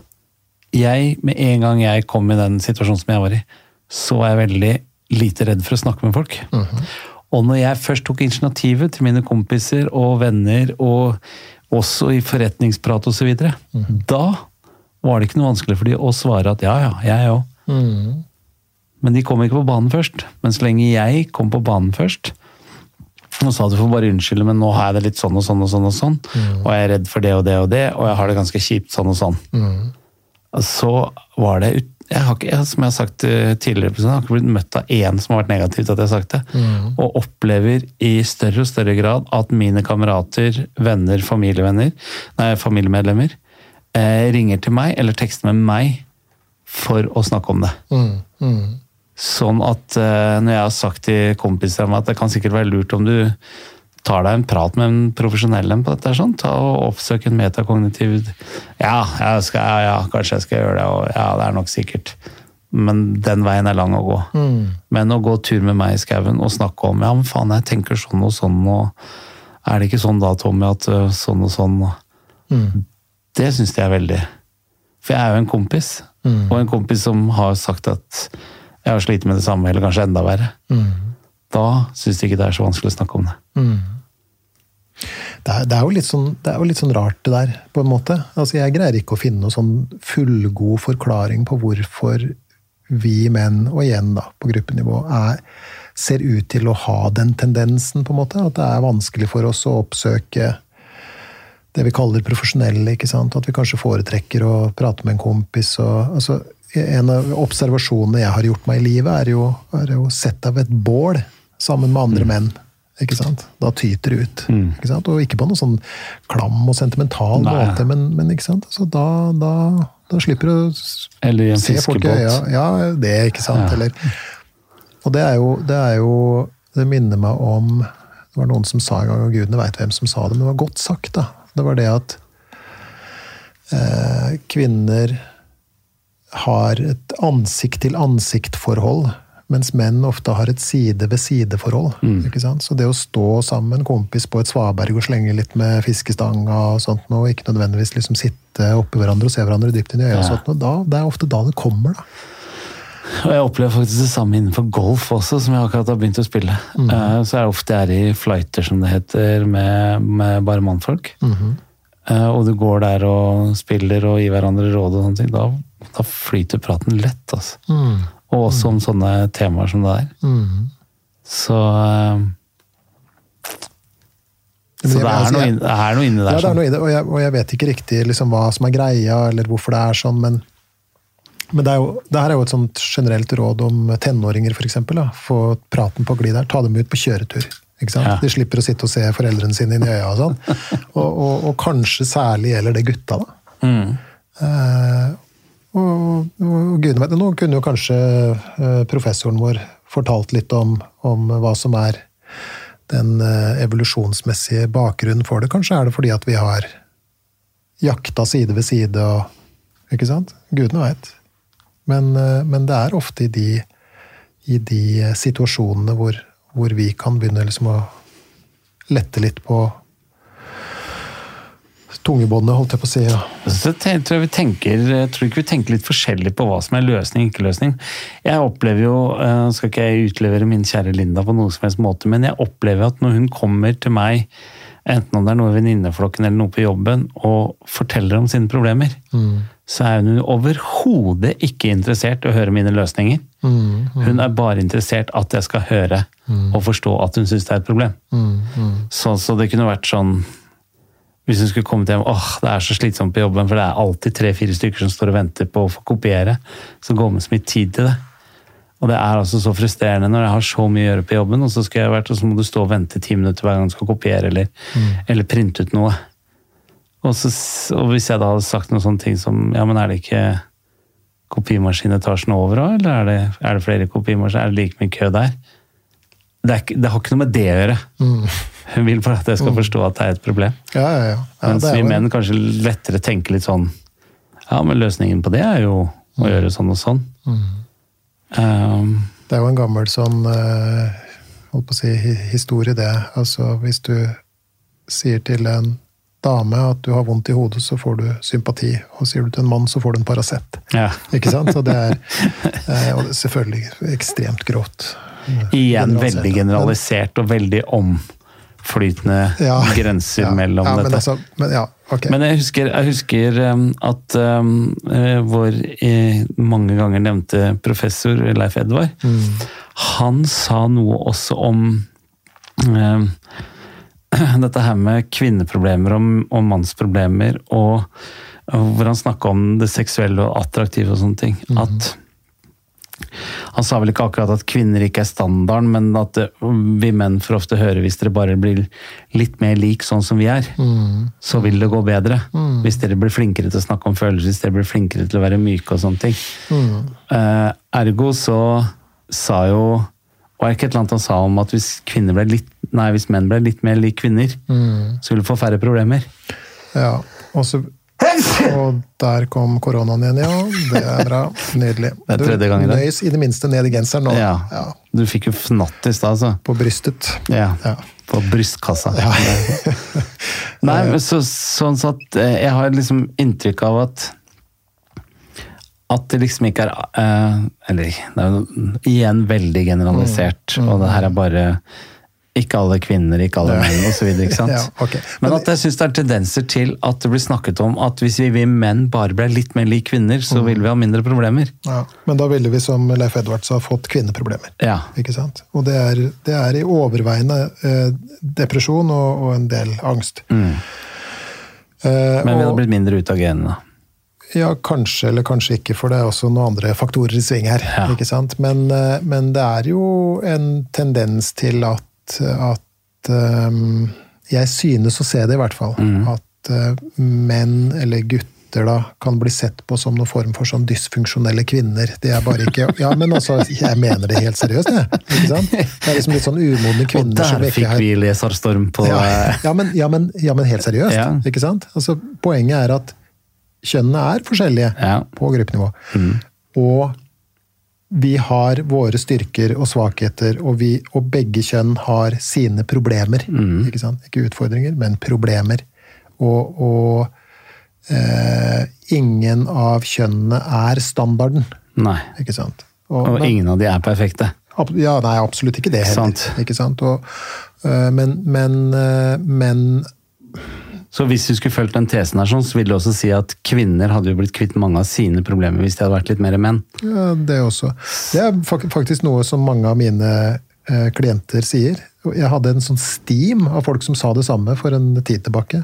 jeg, med en gang jeg kom i den situasjonen som jeg var i, så var jeg veldig lite redd for å snakke med folk. Mhm. Og når jeg først tok initiativet til mine kompiser og venner, og også i forretningsprat osv., videre, -hmm. da var det ikke noe vanskelig for de å svare at ja, ja, jeg òg. mm, Men de kom ikke på banen først. Men så lenge jeg kom på banen først, Og sa du får bare unnskylde, men nå har jeg det litt sånn og sånn og sånn. Og sånn, og jeg er redd for det og det og det, og jeg har det ganske kjipt sånn og sånn. Så var det jeg har ikke, Som jeg har sagt eh, tidligere, jeg har ikke blitt møtt av én som har vært negativt til at jeg har sagt det. Og opplever i større og større grad at mine kamerater, venner, familievenner, nei, familiemedlemmer eh, ringer til meg eller tekster med meg for å snakke om det. Sånn at eh, når jeg har sagt til kompiser at det kan sikkert være lurt om du tar deg en prat med en profesjonell en på dette, sånn, ta og oppsøk en metakognitiv ja, jeg skal, ja, ja, kanskje jeg skal gjøre det, og ja, det er nok sikkert. Men den veien er lang å gå. Men å gå tur med meg i skauen og snakke om ja, men faen, jeg tenker sånn og sånn, og er det ikke sånn da, Tommy, at øh, sånn og sånn Det syns jeg er veldig For jeg er jo en kompis, og en kompis som har sagt at jeg har slitt med det samme, eller kanskje enda verre. Da syns de ikke det er så vanskelig å snakke om det. Det er, det, er sånn, det er jo litt sånn rart, det der, på en måte. Altså, jeg greier ikke å finne noen sånn fullgod forklaring på hvorfor vi menn, og igjen da, på gruppenivå, er, ser ut til å ha den tendensen, på en måte. At det er vanskelig for oss å oppsøke det vi kaller profesjonelle. ikke sant? At vi kanskje foretrekker å prate med en kompis. og altså, En av observasjonene jeg har gjort meg i livet, er jo, er jo sett av et bål sammen med andre menn. Ikke sant? Da tyter det ut. Ikke sant? Og ikke på noe sånn klam og sentimental Nei. måte, men, men ikke sant? Så da, da, da slipper du å Eller i en se folk i øya. Ja, det, ikke sant? Ja. Eller, og det er, jo, det er jo Det minner meg om Det var noen som sa en gang, og gudene veit hvem som sa det, men det var godt sagt. da. Det var det at eh, kvinner har et ansikt-til-ansikt-forhold, mens menn ofte har et side-ved-side-forhold. sant? Så det å stå sammen med en kompis på et svaberg og slenge litt med fiskestanga og sånt, og ikke nødvendigvis liksom sitte oppi hverandre og se hverandre dypt inn i øya, og sånt, noe, da, det er ofte da det kommer. da. Og jeg opplever faktisk det samme innenfor golf også, som jeg akkurat har begynt å spille. Eh, Så er det ofte jeg er i flighter, som det heter, med, med bare mannfolk. Eh, Og du går der og spiller og gir hverandre råd og sånne ting. Da, da flyter praten lett, altså. Og også om sånne temaer som det der. Så eh, Så det er, altså, noe, det er noe inni der. Ja, det er noe i og jeg, og jeg vet ikke riktig liksom, hva som er greia, eller hvorfor det er sånn, men, men det, er jo, det her er jo et sånt generelt råd om tenåringer, f.eks. Få praten på glid der. Ta dem ut på kjøretur. Ikke sant? Ja. De slipper å sitte og se foreldrene sine inn i øya og sånn. Og, og, og kanskje særlig gjelder det gutta, da. Mm. Eh, og, og gudene vet, Nå kunne jo kanskje eh, professoren vår fortalt litt om, om hva som er den eh, evolusjonsmessige bakgrunnen for det. Kanskje er det fordi at vi har jakta side ved side og Ikke sant? Gudene veit. Men, eh, men det er ofte i de, i de situasjonene hvor, hvor vi kan begynne liksom å lette litt på tungebåndet, holdt jeg på å si. Ja. Så tror jeg, vi tenker, tror ikke vi tenker litt forskjellig på hva som er løsning ikke løsning. Jeg opplever jo, eh, skal ikke jeg utlevere min kjære Linda på noen som helst måte, men jeg opplever at når hun kommer til meg, enten om det er noe i venninneflokken eller noe på jobben, og forteller om sine problemer, så er hun overhodet ikke interessert i å høre mine løsninger. Hun er bare interessert at jeg skal høre og forstå at hun syns det er et problem. Så, så det kunne vært sånn hvis hun skulle kommet hjem åh, det er så slitsomt på jobben, for det er alltid tre-fire stykker som står og venter på å få kopiere, så går med så mye tid til det. Og det er altså så frustrerende når jeg har så mye å gjøre på jobben, og så, skal jeg vært, og så må du stå og vente ti minutter hver gang du skal kopiere eller, eller printe ut noe. Og, så, og hvis jeg da hadde sagt noen sånne ting som ja, men er det ikke kopimaskinetasjen over òg, eller er det, er det flere kopimaskiner? Er det like mye kø der? Det, er, det har ikke noe med det å gjøre. Hun vil bare at jeg skal forstå at det er et problem. Ja, ja, ja. Mens vi menn kanskje lettere tenker litt sånn Ja, men løsningen på det er jo å gjøre sånn og sånn. Um, Det er jo en gammel sånn eh, holdt på å si, historie, det. Altså, hvis du sier til en dame at du har vondt i hodet, så får du sympati. Og sier du til en mann, så får du en Paracet. ja. Ikke sant? Og det er, eh, og det er selvfølgelig ekstremt grovt. Igjen veldig generalisert og veldig omflytende Ja. grenser Ja, mellom ja, men dette. Altså, men ja, ok. Men jeg husker, jeg husker um, at um, eh, vår eh, mange ganger nevnte professor Leif Edvard, han sa noe også om um, dette her med kvinneproblemer og, og mannsproblemer, og, og hvor han snakka om det seksuelle og attraktive og sånne ting. At han sa vel ikke akkurat at kvinner ikke er standarden, men at det, vi menn får ofte høre hvis dere bare blir litt mer lik sånn som vi er, så vil det gå bedre. Hvis dere blir flinkere til å snakke om følelser, hvis dere blir flinkere til å være myke og sånne ting. Eh, ergo så sa jo Var det ikke et eller annet han sa om at hvis, ble litt, nei, hvis menn ble litt mer lik kvinner, så ville vi få færre problemer? Ja, og så og der kom koronaen igjen, ja. Det er bra. Nydelig. Det er tredje gang i Du nøys i det minste ned i genseren nå. Ja. Ja, Du fikk jo fnatt i stad, altså. på brystet. Ja. Ja. På brystkassa. Ja. Nei, men så, sånn at eh, jeg har liksom inntrykk av at at det liksom ikke er eh, Eller det er jo igjen veldig generalisert, Mm. og det her er bare ikke alle kvinner, ikke alle menn osv. Ja, okay. Men at jeg syns det er tendenser til at det blir snakket om at hvis vi, vi menn bare ble litt mer lik kvinner, så Mm. ville vi ha mindre problemer. Ja. Men da ville vi, som Leif Edvards sa, fått kvinneproblemer. Ja. Ikke sant? Og det er, det er i overveiende eh, depresjon og, og en del angst. Eh, Mm. Men vi hadde og, blitt mindre ut av genene? ja, kanskje eller kanskje ikke, for det er også noen andre faktorer i sving her. Ja. ikke sant? Men, eh, men det er jo en tendens til at, at eh, Jeg synes å se det, i hvert fall. Mm. At uh, menn eller gutter da, kan bli sett på som noen form for sånn dysfunksjonelle kvinner. Det er bare ikke Ja, men altså, jeg mener det helt seriøst, jeg. Ikke sant? Det er liksom litt sånn umodne kvinner som der fikk vi leserstorm på ja, eh, ja, men, ja, men, ja, men helt seriøst. Ja. Ikke sant? Altså, poenget er at kjønnene er forskjellige på gruppenivå. Og vi har våre styrker og svakheter, og, vi, og begge kjønn har sine problemer. Ikke sant? Ikke utfordringer, men problemer. Og, og eh, ingen av kjønnene er standarden. Nei. Ikke sant? Og men- ingen av de er perfekte. Ab- Ja, nei, absolutt ikke det heller. Sant. Ikke sant? Og, øh, men, men, øh, men Så hvis du skulle fulgt den tesen her, sånn, så vil det også si at kvinner hadde jo blitt kvitt mange av sine problemer hvis de hadde vært litt mer menn. ja, det også. Det er faktisk noe som mange av mine eh, klienter sier. Jeg hadde en sånn steam av folk som sa det samme for en tid tilbake.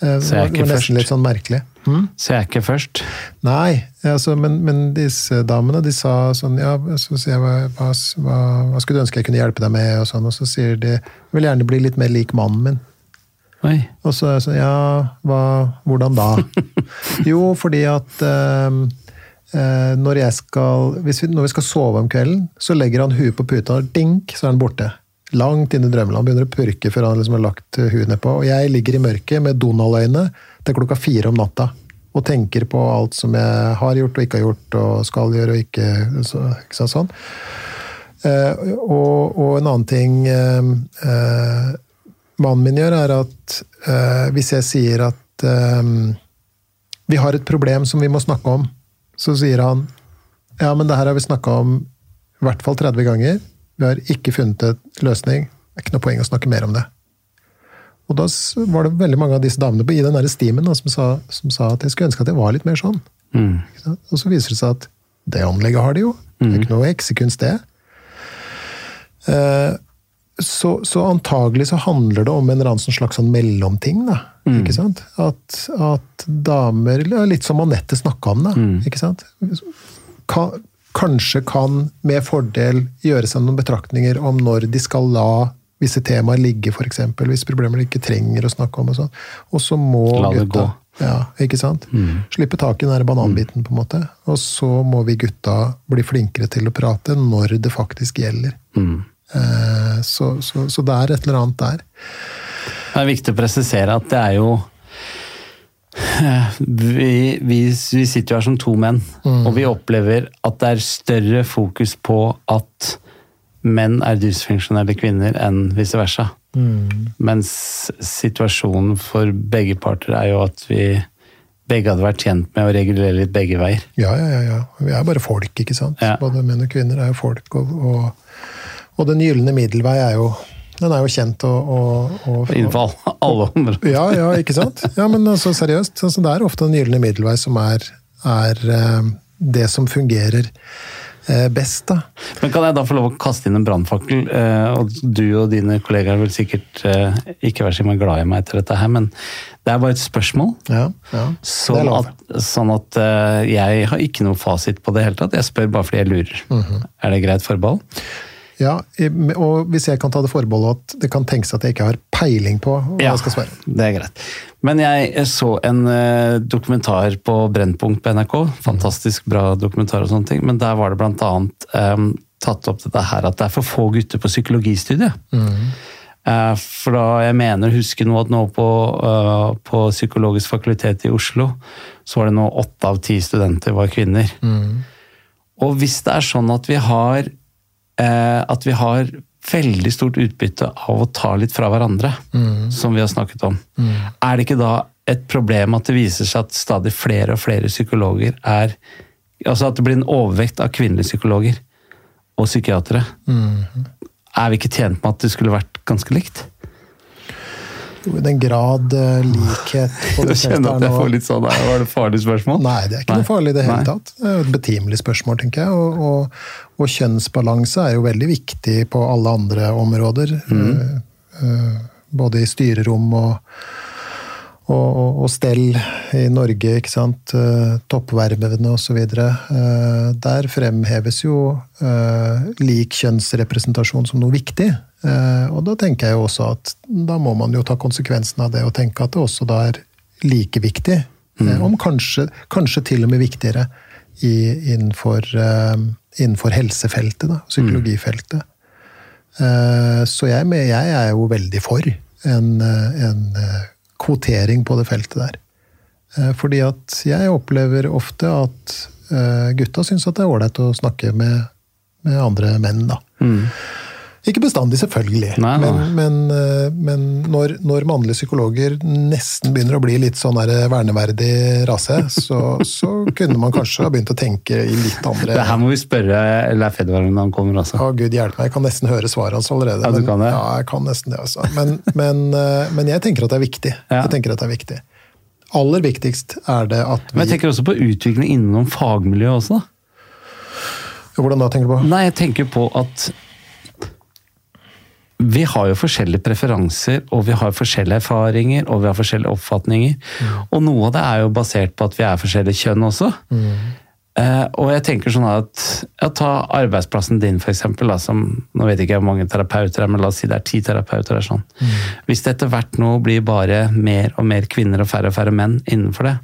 Eh, Så jeg er ikke det var først. nesten litt sånn merkelig. Hm? Så jeg er ikke først. Nei, altså, men, men disse damene de sa sånn ja, Så sier jeg hva, hva, hva skulle du ønske jeg kunne hjelpe deg med? Og sånn, og så sier de jeg vil gjerne bli litt mer lik mannen min. Oi. Og så er jeg sånn, ja, hva, hvordan da? jo, fordi at eh, eh, når jeg skal vi, Når vi skal sove om kvelden, så legger han huet på puta, og dink, så er han borte. Langt inn i drømmeland. Begynner å purke før han liksom har lagt huet nedpå. Og jeg ligger i mørket med Donald-øyne til klokka fire om natta. Og tenker på alt som jeg har gjort og ikke har gjort, og skal gjøre og ikke, så, ikke sant, sånn. Eh, og, og en annen ting eh, eh, mannen min gjør, er at eh, hvis jeg sier at eh, vi har et problem som vi må snakke om, så sier han ja, men det her har vi snakka om i hvert fall 30 ganger. Vi har ikke funnet en løsning. Det er ikke noe poeng å snakke mer om det. Og da var det veldig mange av disse damene på- i den stimen da, som, sa, som sa at jeg skulle ønske at jeg var litt mer sånn. Mm. Og så viser det seg at det anlegget har de jo. Det er ikke noe heksekunst, det. Eh, Så, så antagelig så handler det om en eller annen sånn slags sånn mellomting. da, ikke sant? At, at damer Litt som Anette snakka om, da. ikke sant? Kan, kanskje kan med fordel gjøre seg noen betraktninger om når de skal la visse temaer ligge, f.eks. Hvis problemer de ikke trenger å snakke om. Og sånn. Og så må La det gutta gå. ja, ikke sant? Slippe tak i den bananbiten, på en måte. Og så må vi gutta bli flinkere til å prate når det faktisk gjelder. Mm. Eh, Så, så, så det er et eller annet der. Det er viktig å presisere at det er jo eh, vi, vi, vi sitter jo her som to menn, og vi opplever at det er større fokus på at menn er dysfunksjonelle kvinner enn vice versa. Mens situasjonen for begge parter er jo at vi begge hadde vært tjent med å regulere litt begge veier. Ja, ja, ja. ja. Vi er bare folk, ikke sant? Ja. Både menn og kvinner er jo folk. Og, og, og den gylne middelvei er jo den er jo kjent og, og, og Innenfor alle- områder. Ja, ja, ikke sant? Ja, men altså, seriøst. Altså, det er ofte den gylne middelvei som er, er eh, det som fungerer eh, best, da. Men kan jeg da få lov å kaste inn en brannfakkel? Eh, og du og dine kollegaer vil sikkert ikke være så glad i meg etter dette her, men det er bare et spørsmål. Ja, ja. Sånn at, sånn at jeg har ikke noe fasit på det i hele tatt. Jeg spør bare fordi jeg lurer. Mhm. Er det greit forbehold? Ja, og hvis jeg kan ta det forbeholdet at det kan tenkes at jeg ikke har peiling på hva jeg skal svare. det er greit. Men jeg så en eh, dokumentar på Brennpunkt på NRK. Fantastisk bra dokumentar og sånne ting. Men der var det blant annet eh, tatt opp dette her at det er for få gutter på psykologistudiet. Eh, For da jeg mener, husker nå at nå på, uh, på Psykologisk fakultet i Oslo, så var det nå åtte av ti studenter var kvinner. Og hvis det er sånn at vi har at vi har veldig stort utbytte av å ta litt fra hverandre, som vi har snakket om, er det ikke da et problem at det viser seg at stadig flere og flere psykologer er Altså at det blir en overvekt av kvinnelige psykologer og psykiatere. Er vi ikke tjent med at det skulle vært ganske likt? I den grad eh, likhet på Jeg kjenner at jeg får litt sånn, Var det et farlig spørsmål? Nei, det er ikke Nei. noe farlig i det hele tatt. Det er jo et betimelig spørsmål, tenker jeg. Og, og, og kjønnsbalanse er jo veldig viktig på alle andre områder. Mm. Eh, eh, både i styrerom og, og, og, stell i Norge, ikke sant. Toppvervene osv. Der fremheves jo lik kjønnsrepresentasjon som noe viktig. Eh, og da tenker jeg jo også at da må man jo ta konsekvensen av det og tenke at det også da er like viktig. mm. Om kanskje, kanskje til og med viktigere i, innenfor, eh, innenfor helsefeltet, da, psykologifeltet. Eh, så jeg, jeg er jo veldig for en, eh, en eh, kvotering på det feltet der. Eh, Fordi at jeg opplever ofte at eh, gutta syns at det er ålreit å snakke med, med andre menn, da. Ikke bestandig, selvfølgelig. Nei, nei. Men, men, eh, men når, når mannlige psykologer nesten begynner å bli litt sånn verneverdig rase, så, så kunne man kanskje ha begynt å tenke i litt andre Det her må vi spørre Leif Edvard når han kommer altså. Å, gud hjelpe meg, jeg kan nesten høre svaret hans allerede. Ja, du men, kan det? Ja, jeg kan nesten det, altså. Men, men, eh, men jeg tenker at det er viktig. Ja. Jeg tenker at det er viktig. Aller viktigst er det at vi Men jeg tenker også på utvikling innom fagmiljøet også. da. Hvordan da, tenker du på? Nei, jeg tenker på at vi har jo forskjellige preferanser, og vi har forskjellige erfaringer og vi har forskjellige oppfatninger. Og noe av det er jo basert på at vi er forskjellige kjønn også. Eh, og jeg tenker sånn at ja, Ta arbeidsplassen din, eksempel. Nå vet jeg ikke hvor mange terapeuter er, men la oss si det er ti terapeuter. Er sånn. Hvis det etter hvert nå blir bare mer og mer kvinner og færre og færre menn innenfor det,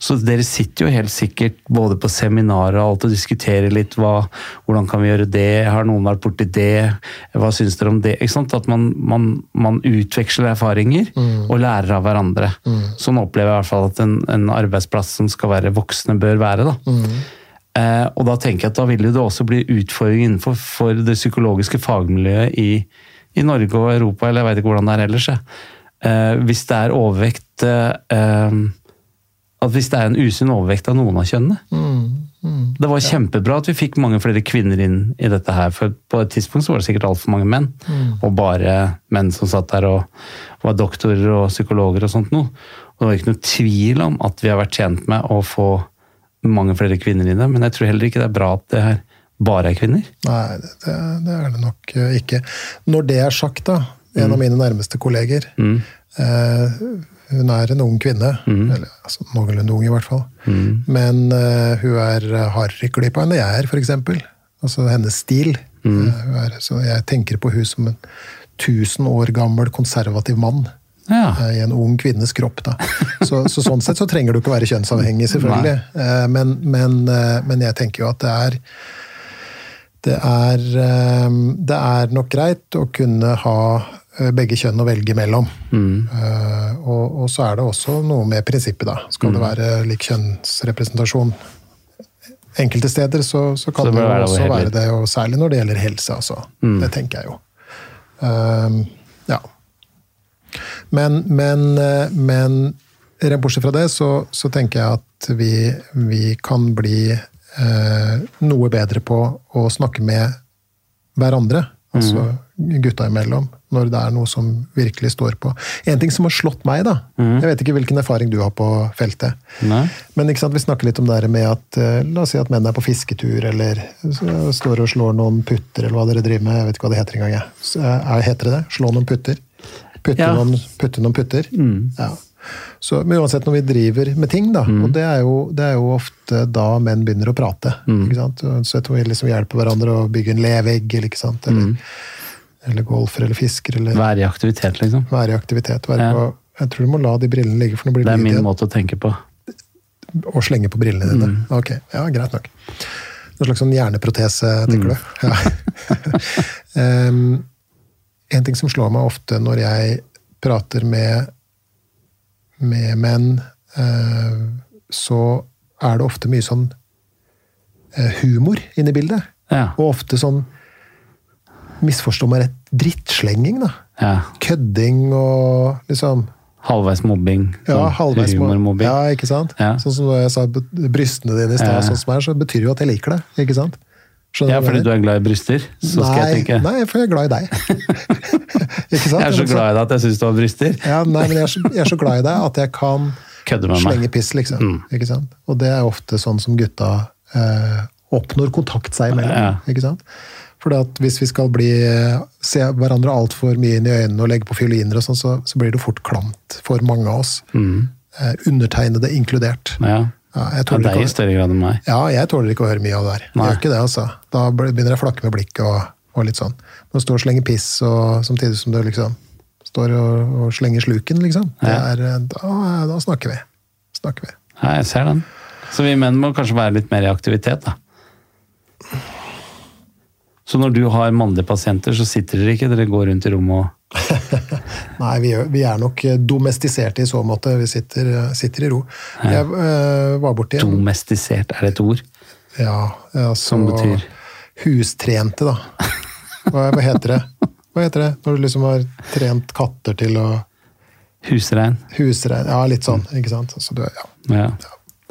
så dere sitter jo helt sikkert både på seminarer og alt og diskuterer litt hva, hvordan kan vi gjøre det, har noen vært borti det, hva syns dere om det? At man, man, man utveksler erfaringer og lærer av hverandre. Sånn opplever jeg i hvert fall at en, en arbeidsplass som skal være voksne, bør være. da. Eh, og da tenker jeg at da vil det også bli utfordring innenfor for det psykologiske fagmiljøet i, i Norge og Europa, eller jeg vet ikke hvordan det er ellers. Eh, hvis det er overvekt eh, eh, At hvis det er en usunn overvekt av noen av kjønnene. Det var kjempebra at vi fikk mange flere kvinner inn i dette her, for på et tidspunkt så var det sikkert altfor mange menn. Og bare menn som satt der og var doktorer og psykologer og sånt noe. Og det var ikke noe tvil om at vi har vært tjent med å få mange flere kvinner i det, men jeg tror heller ikke det er bra at det her bare er kvinner. Nei, det, det, er det nok eh, ikke. Når det er sagt, da, en av mine nærmeste kolleger eh, Hun er en ung kvinne. Eller altså, noenlunde ung, i hvert fall. Men eh, hun er hardere enn det jeg er, f.eks. Altså hennes stil. Eh, hun er, så jeg tenker på hun som en 1000 år gammel konservativ mann. Ja. eh, I en ung kvinnes kropp. Så, så sånn sett så trenger du ikke være kjønnsavhengig, selvfølgelig. Eh, Men, men, eh, men jeg tenker jo at det er det er, det er nok greit å kunne ha begge kjønn å velge mellom. Eh, Og, og så er det også noe med prinsippet, da. Skal det være lik kjønnsrepresentasjon enkelte steder, så, så kan Så det det være også være det, og særlig når det gjelder helse. Altså. Det tenker jeg jo. Um. Men, men, eh, men bortsett fra det, så, så tenker jeg at vi, vi kan bli eh, noe bedre på å snakke med hverandre. Altså gutta imellom, når det er noe som virkelig står på. En ting som har slått meg, da Jeg vet ikke hvilken erfaring du har på feltet. Nei? Men ikke sant, vi snakker litt om det her med at eh, la oss si at menn er på fisketur, eller står og slår noen putter, eller hva dere driver med. Jeg vet ikke hva det heter engang. eh, er- Heter det det? Slå noen putter? Putte, Ja. noen, putte noen putter? Ja. Så, men uansett når vi driver med ting, da, og det er, jo, det er jo ofte da menn begynner å prate. sant? Så vi liksom hjelper hverandre å bygge en levegg, eller, ikke sant? eller, eller golfer eller fisker, eller Være i aktivitet, liksom. være i aktivitet. Være Ja. på, jeg tror du må la de brillene ligge, for nå blir Det er min igjen. måte å tenke på. Å slenge på brillene dine. Ok, ja, greit nok. Noen slags sånn hjerneprotese, tenker du? Ja. Em, en ting som slår meg ofte når jeg prater med, med menn, eh, så er det ofte mye sånn eh, humor inne i bildet. Ja. Og ofte sånn Misforstå meg rett, drittslenging, da. ja. Kødding og liksom Halvveis mobbing. Ja, sånn halvveis Humormobbing. Ja, ikke sant? Ja. Sånn som jeg sa brystene dine i stad, sånn som er, så betyr det jo at jeg liker det. Ikke sant? Skjønner Ja, fordi du er glad i bryster, så skal jeg tenke Nei, for jeg er glad i deg. Jeg er så glad i deg at jeg syns du har bryster. Ja, nei, men jeg er, så, jeg er så glad i deg at jeg kan slenge piss, liksom. Mm. Og det er ofte sånn som gutta eh, oppnår kontakt seg imellom. Ja. For hvis vi skal bli, se hverandre altfor mye inn i øynene og legge på fioliner, og sånn, så, så blir det fort klamt for mange av oss. Eh, undertegnede inkludert. Mm. Ja. Ja, jeg ja, tåler deg ikke i å- større grad enn meg. Ja, jeg tåler ikke å høre mye av det der. Jeg gjør ikke det, altså. Da begynner jeg å flakke med blikket og, og litt sånn. Når du står og slenger piss, og samtidig som du liksom står og, og slenger sluken, liksom. Det er, eh, da, da snakker vi. Snakker vi. Ja, jeg ser den. Så vi menn må kanskje være litt mer i aktivitet, da. Så når du har mannlige pasienter, så sitter dere ikke, dere går rundt i rommet og Nei, vi, vi er nok eh, domestiserte i så måte. Vi sitter, eh, sitter i ro. Jeg øh, var borti en Domestisert, er det et ord? ja, altså, Som betyr? Hustrente, da. Hva, hva heter det? Hva heter det når du liksom har trent katter til å Husrein. husrein? Ja, litt sånn, ikke sant? Så du, ja. Ja.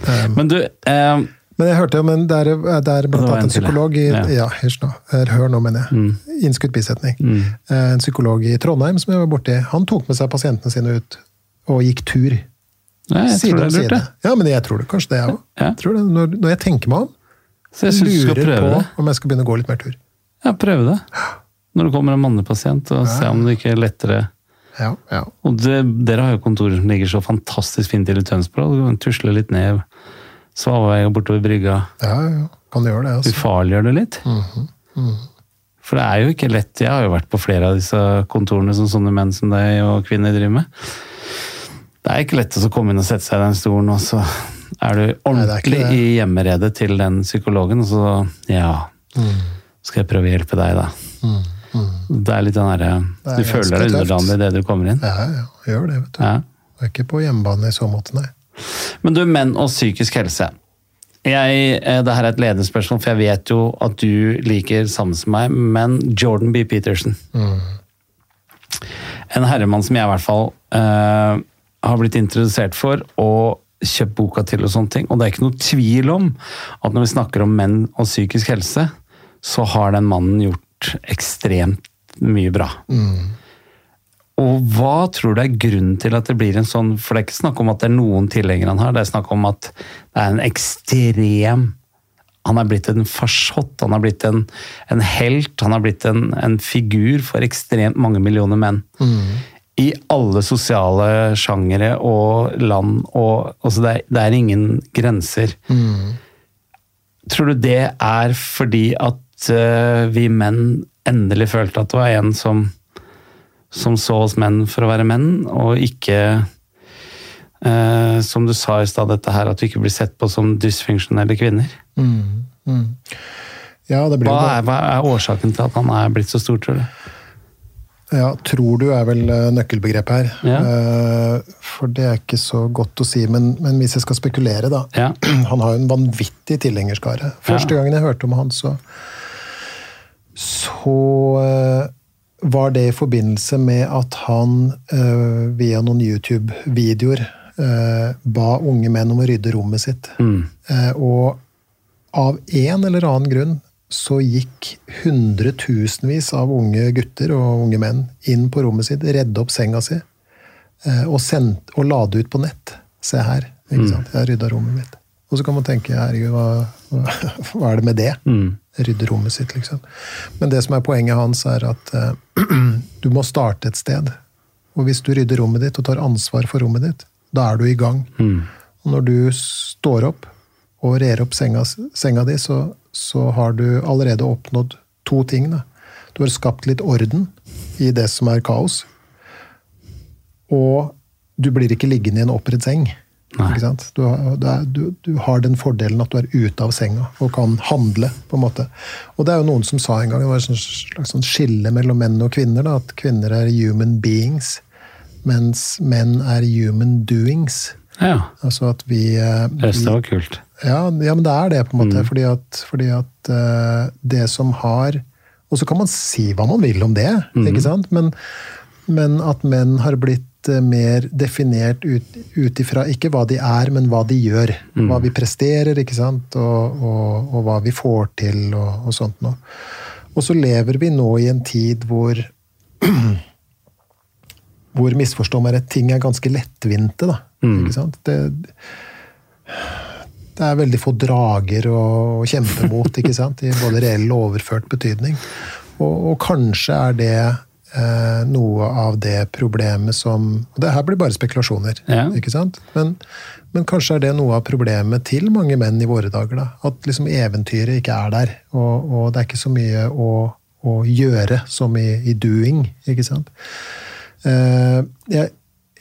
Um, Men du, um, Men jeg hørte om en, det er, det er blant annet en psykolog i Ja. ja. Hør- nå, mener jeg. Innskutt bisetning. Mm. En psykolog i Trondheim som jeg var borti, han tok med seg pasientene sine ut og gikk tur. ja, jeg Side tror det er lurt, det. Ja, men jeg tror det. Kanskje det, jeg òg. Ja. Når, når jeg tenker meg om, Så jeg lurer jeg på det. om jeg skal begynne å gå litt mer tur. Ja, prøve det. Når det kommer en mannlig pasient, og se om det ikke er lettere Ja, ja. Og det, dere har jo kontorer som ligger så fantastisk fint til i Tønsberg. Du kan tusle litt ned svaveveien bortover brygga. ja, ja. Kan gjøre det, altså. Ufarliggjør det litt. For det er jo ikke lett. Jeg har jo vært på flere av disse kontorene som sånne menn som deg og kvinner driver med. Det er ikke lett å komme inn og sette seg i den stolen, og så er du det er ordentlig i hjemmeredet til den psykologen, og så ja, skal jeg prøve å hjelpe deg, da. Det er litt den derre er Du føler deg underlandet idet du kommer inn. Ja, ja. Gjør det, vet du. Ja. Jeg er ikke på hjemmebane i så måte, nei. Men du, menn og psykisk helse. Jeg, eh, det her er et ledende spørsmål, for jeg vet jo at du liker sammen som meg, men Jordan B. Peterson En herremann som jeg i hvert fall eh, har blitt introdusert for og kjøpt boka til og sånne ting. Og det er ikke noe tvil om at når vi snakker om menn og psykisk helse, så har den mannen gjort ekstremt mye bra. Og hva tror du er grunnen til at det blir en sånn For det er ikke snakk om at det er noen tilhengere han har, det er snakk om at det er en ekstrem Han er blitt en farsott, han har blitt en, en helt, han har blitt en, en figur for ekstremt mange millioner menn. I alle sosiale sjangere og land og altså det, er, det er ingen grenser. Tror du det er fordi at vi menn endelig følte at det var en som som så oss menn for å være menn, og ikke eh, Som du sa i stad, dette her at vi ikke blir sett på som dysfunksjonelle kvinner. Ja, det blir Hva er, hva er årsaken til at han er blitt så stor, tror du? Ja, tror du er vel eh, nøkkelbegrepet her. Ja. Eh, For det er ikke så godt å si, men, men hvis jeg skal spekulere, da. Ja. Han har jo en vanvittig tilhengerskare. Første gangen jeg hørte om han, så Så eh, var det i forbindelse med at han eh, via noen YouTube-videoer eh, ba unge menn om å rydde rommet sitt. Mm. Og av en eller annen grunn så gikk hundretusenvis av unge gutter og unge menn inn på rommet sitt, redde opp senga si og, sendt, og la det ut på nett. Se her. ikke sant? Jeg har rydda rommet mitt. Og så kan man tenke herregud, hva, hva, hva er det med det? Rydde rommet sitt, liksom. Men det som er poenget hans, er at uh, du må starte et sted. Og hvis du rydder rommet ditt og tar ansvar for rommet ditt, da er du i gang. Og når du står opp og rer opp senga, senga di, så, så har du allerede oppnådd to ting. Da. Du har skapt litt orden i det som er kaos. Og du blir ikke liggende i en oppredd seng. Du, du, du, har den fordelen at du er ute av senga og kan handle. på en måte. Og det er jo noen som sa en gang, det var et slags sånn skille mellom menn og kvinner, da, at kvinner er human beings, mens menn er human doings. Ja. Altså at vi, eh, vi det var kult. ja, ja, men det er det, på en måte. Fordi at, fordi at uh, det som har Og så kan man si hva man vil om det, ikke sant? Men, men at menn har blitt eh, mer definert ut, ifra ikke hva de er, men hva de gjør. Hva vi presterer, ikke sant? Og, og, og hva vi får til, og, og sånt noe. Og så lever vi nå i en tid hvor hvor misforstå meg rett, ting er ganske lettvinte. Da, ikke sant? Det, det er veldig få drager å kjempe mot, ikke sant? i både reell og overført betydning. Og, og kanskje er det noe av det problemet som og Det her blir bare spekulasjoner, Ja. ikke sant? Men, men kanskje er det noe av problemet til mange menn i våre dager. da, At liksom eventyret ikke er der. Og, og det er ikke så mye å, å gjøre som i, i doing, ikke sant? Eh, jeg,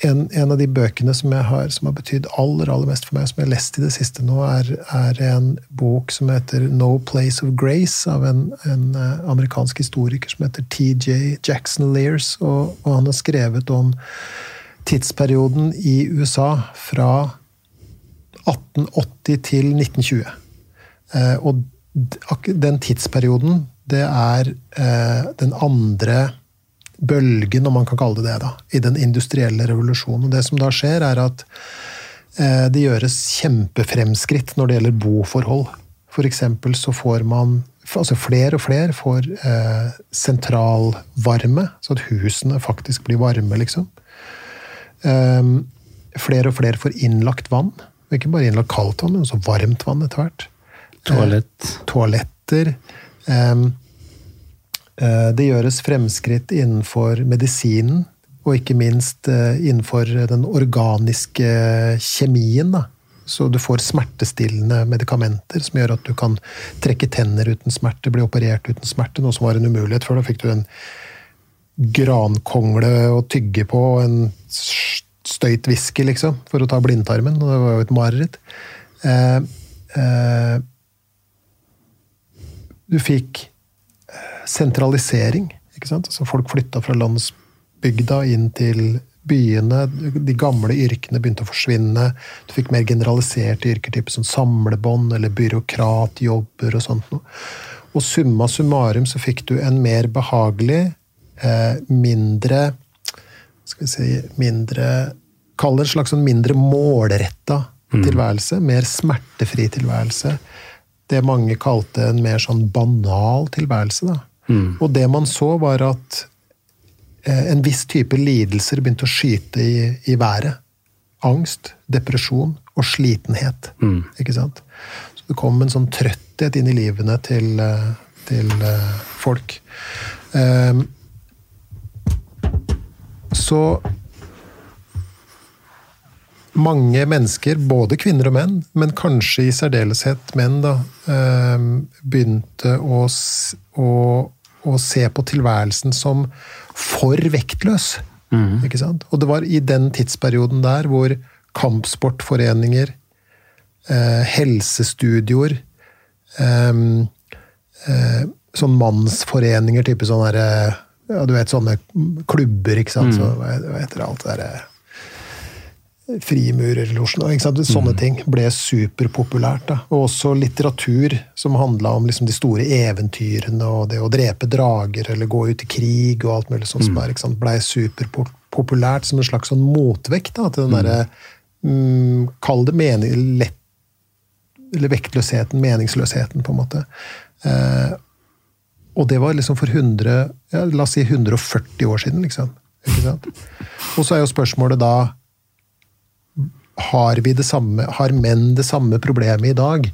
en, en av de bøkene som jeg har som har betydd aller aller mest for meg, som jeg har lest i det siste nå, er, er en bok som heter No Place of Grace, av en, en eh, amerikansk historiker som heter TJ Jackson Lears. Og, og han har skrevet om tidsperioden i USA fra 1880 til 1920. Eh, og den tidsperioden, det er eh, den andre bølgen, om man kan kalle det det, da, i den industrielle revolusjonen. Og det som da skjer, er at eh, det gjøres kjempefremskritt når det gjelder boforhold. For eksempel så får man altså Flere og flere får eh, sentralvarme, så at husene faktisk blir varme, liksom. Eh, flere og flere får innlagt vann. Ikke bare innlagt kaldt vann, men også varmt vann etter hvert. Toalett. Toaletter. Em, eh, det gjøres fremskritt innenfor medisinen, og ikke minst eh, innenfor den organiske kjemien. Da. Så du får smertestillende medikamenter som gjør at du kan trekke tenner uten smerte, bli operert uten smerte, noe som var en umulighet før. Da fikk du en grankongle å tygge på og en støyt whisky, liksom, for å ta blindtarmen. Og det var jo et mareritt. Eh, eh, du fikk eh, sentralisering. ikke sant? Altså folk flytta fra landsbygda inn til byene. De gamle yrkene begynte å forsvinne. Du fikk mer generaliserte yrker, som samlebånd eller byråkratjobber og sånt noe. Og summa summarum så fikk du en mer behagelig, eh, mindre skal vi si, mindre Kall det en slags sånn mindre målretta tilværelse. Mer smertefri tilværelse. Det mange kalte en mer sånn banal tilværelse. Da. Og det man så, var at eh, en viss type lidelser begynte å skyte i, i været. Angst, depresjon og slitenhet. Ikke sant? Så det kom en sånn trøtthet inn i livene til, eh, til eh, folk. Um, så mange mennesker, både kvinner og menn, men kanskje i særdeleshet menn, da, eh, begynte å, å, å se på tilværelsen som for vektløs. Ikke sant? Og det var i den tidsperioden der hvor kampsportforeninger, eh, helsestudioer, eh, eh, sånn mannsforeninger, type sånne ja, du vet, sånne klubber, ikke sant? Så, hva hva heter det alt det derre Frimurerlosjen? Sånne ting ble superpopulært. Da. Og også litteratur som handla om liksom de store eventyrene og det å drepe drager eller gå ut i krig og alt mulig sånt som ikke sant? blei superpopulært som en slags sånn motvekt da, til den derre mm, Kall det mening, lett eller vektløsheten, meningsløsheten, på en måte. Eh, Og det var liksom for 100, ja, la oss si 140 år siden, liksom. Og så er jo spørsmålet da har, vi det samme, har menn det samme problemet i dag?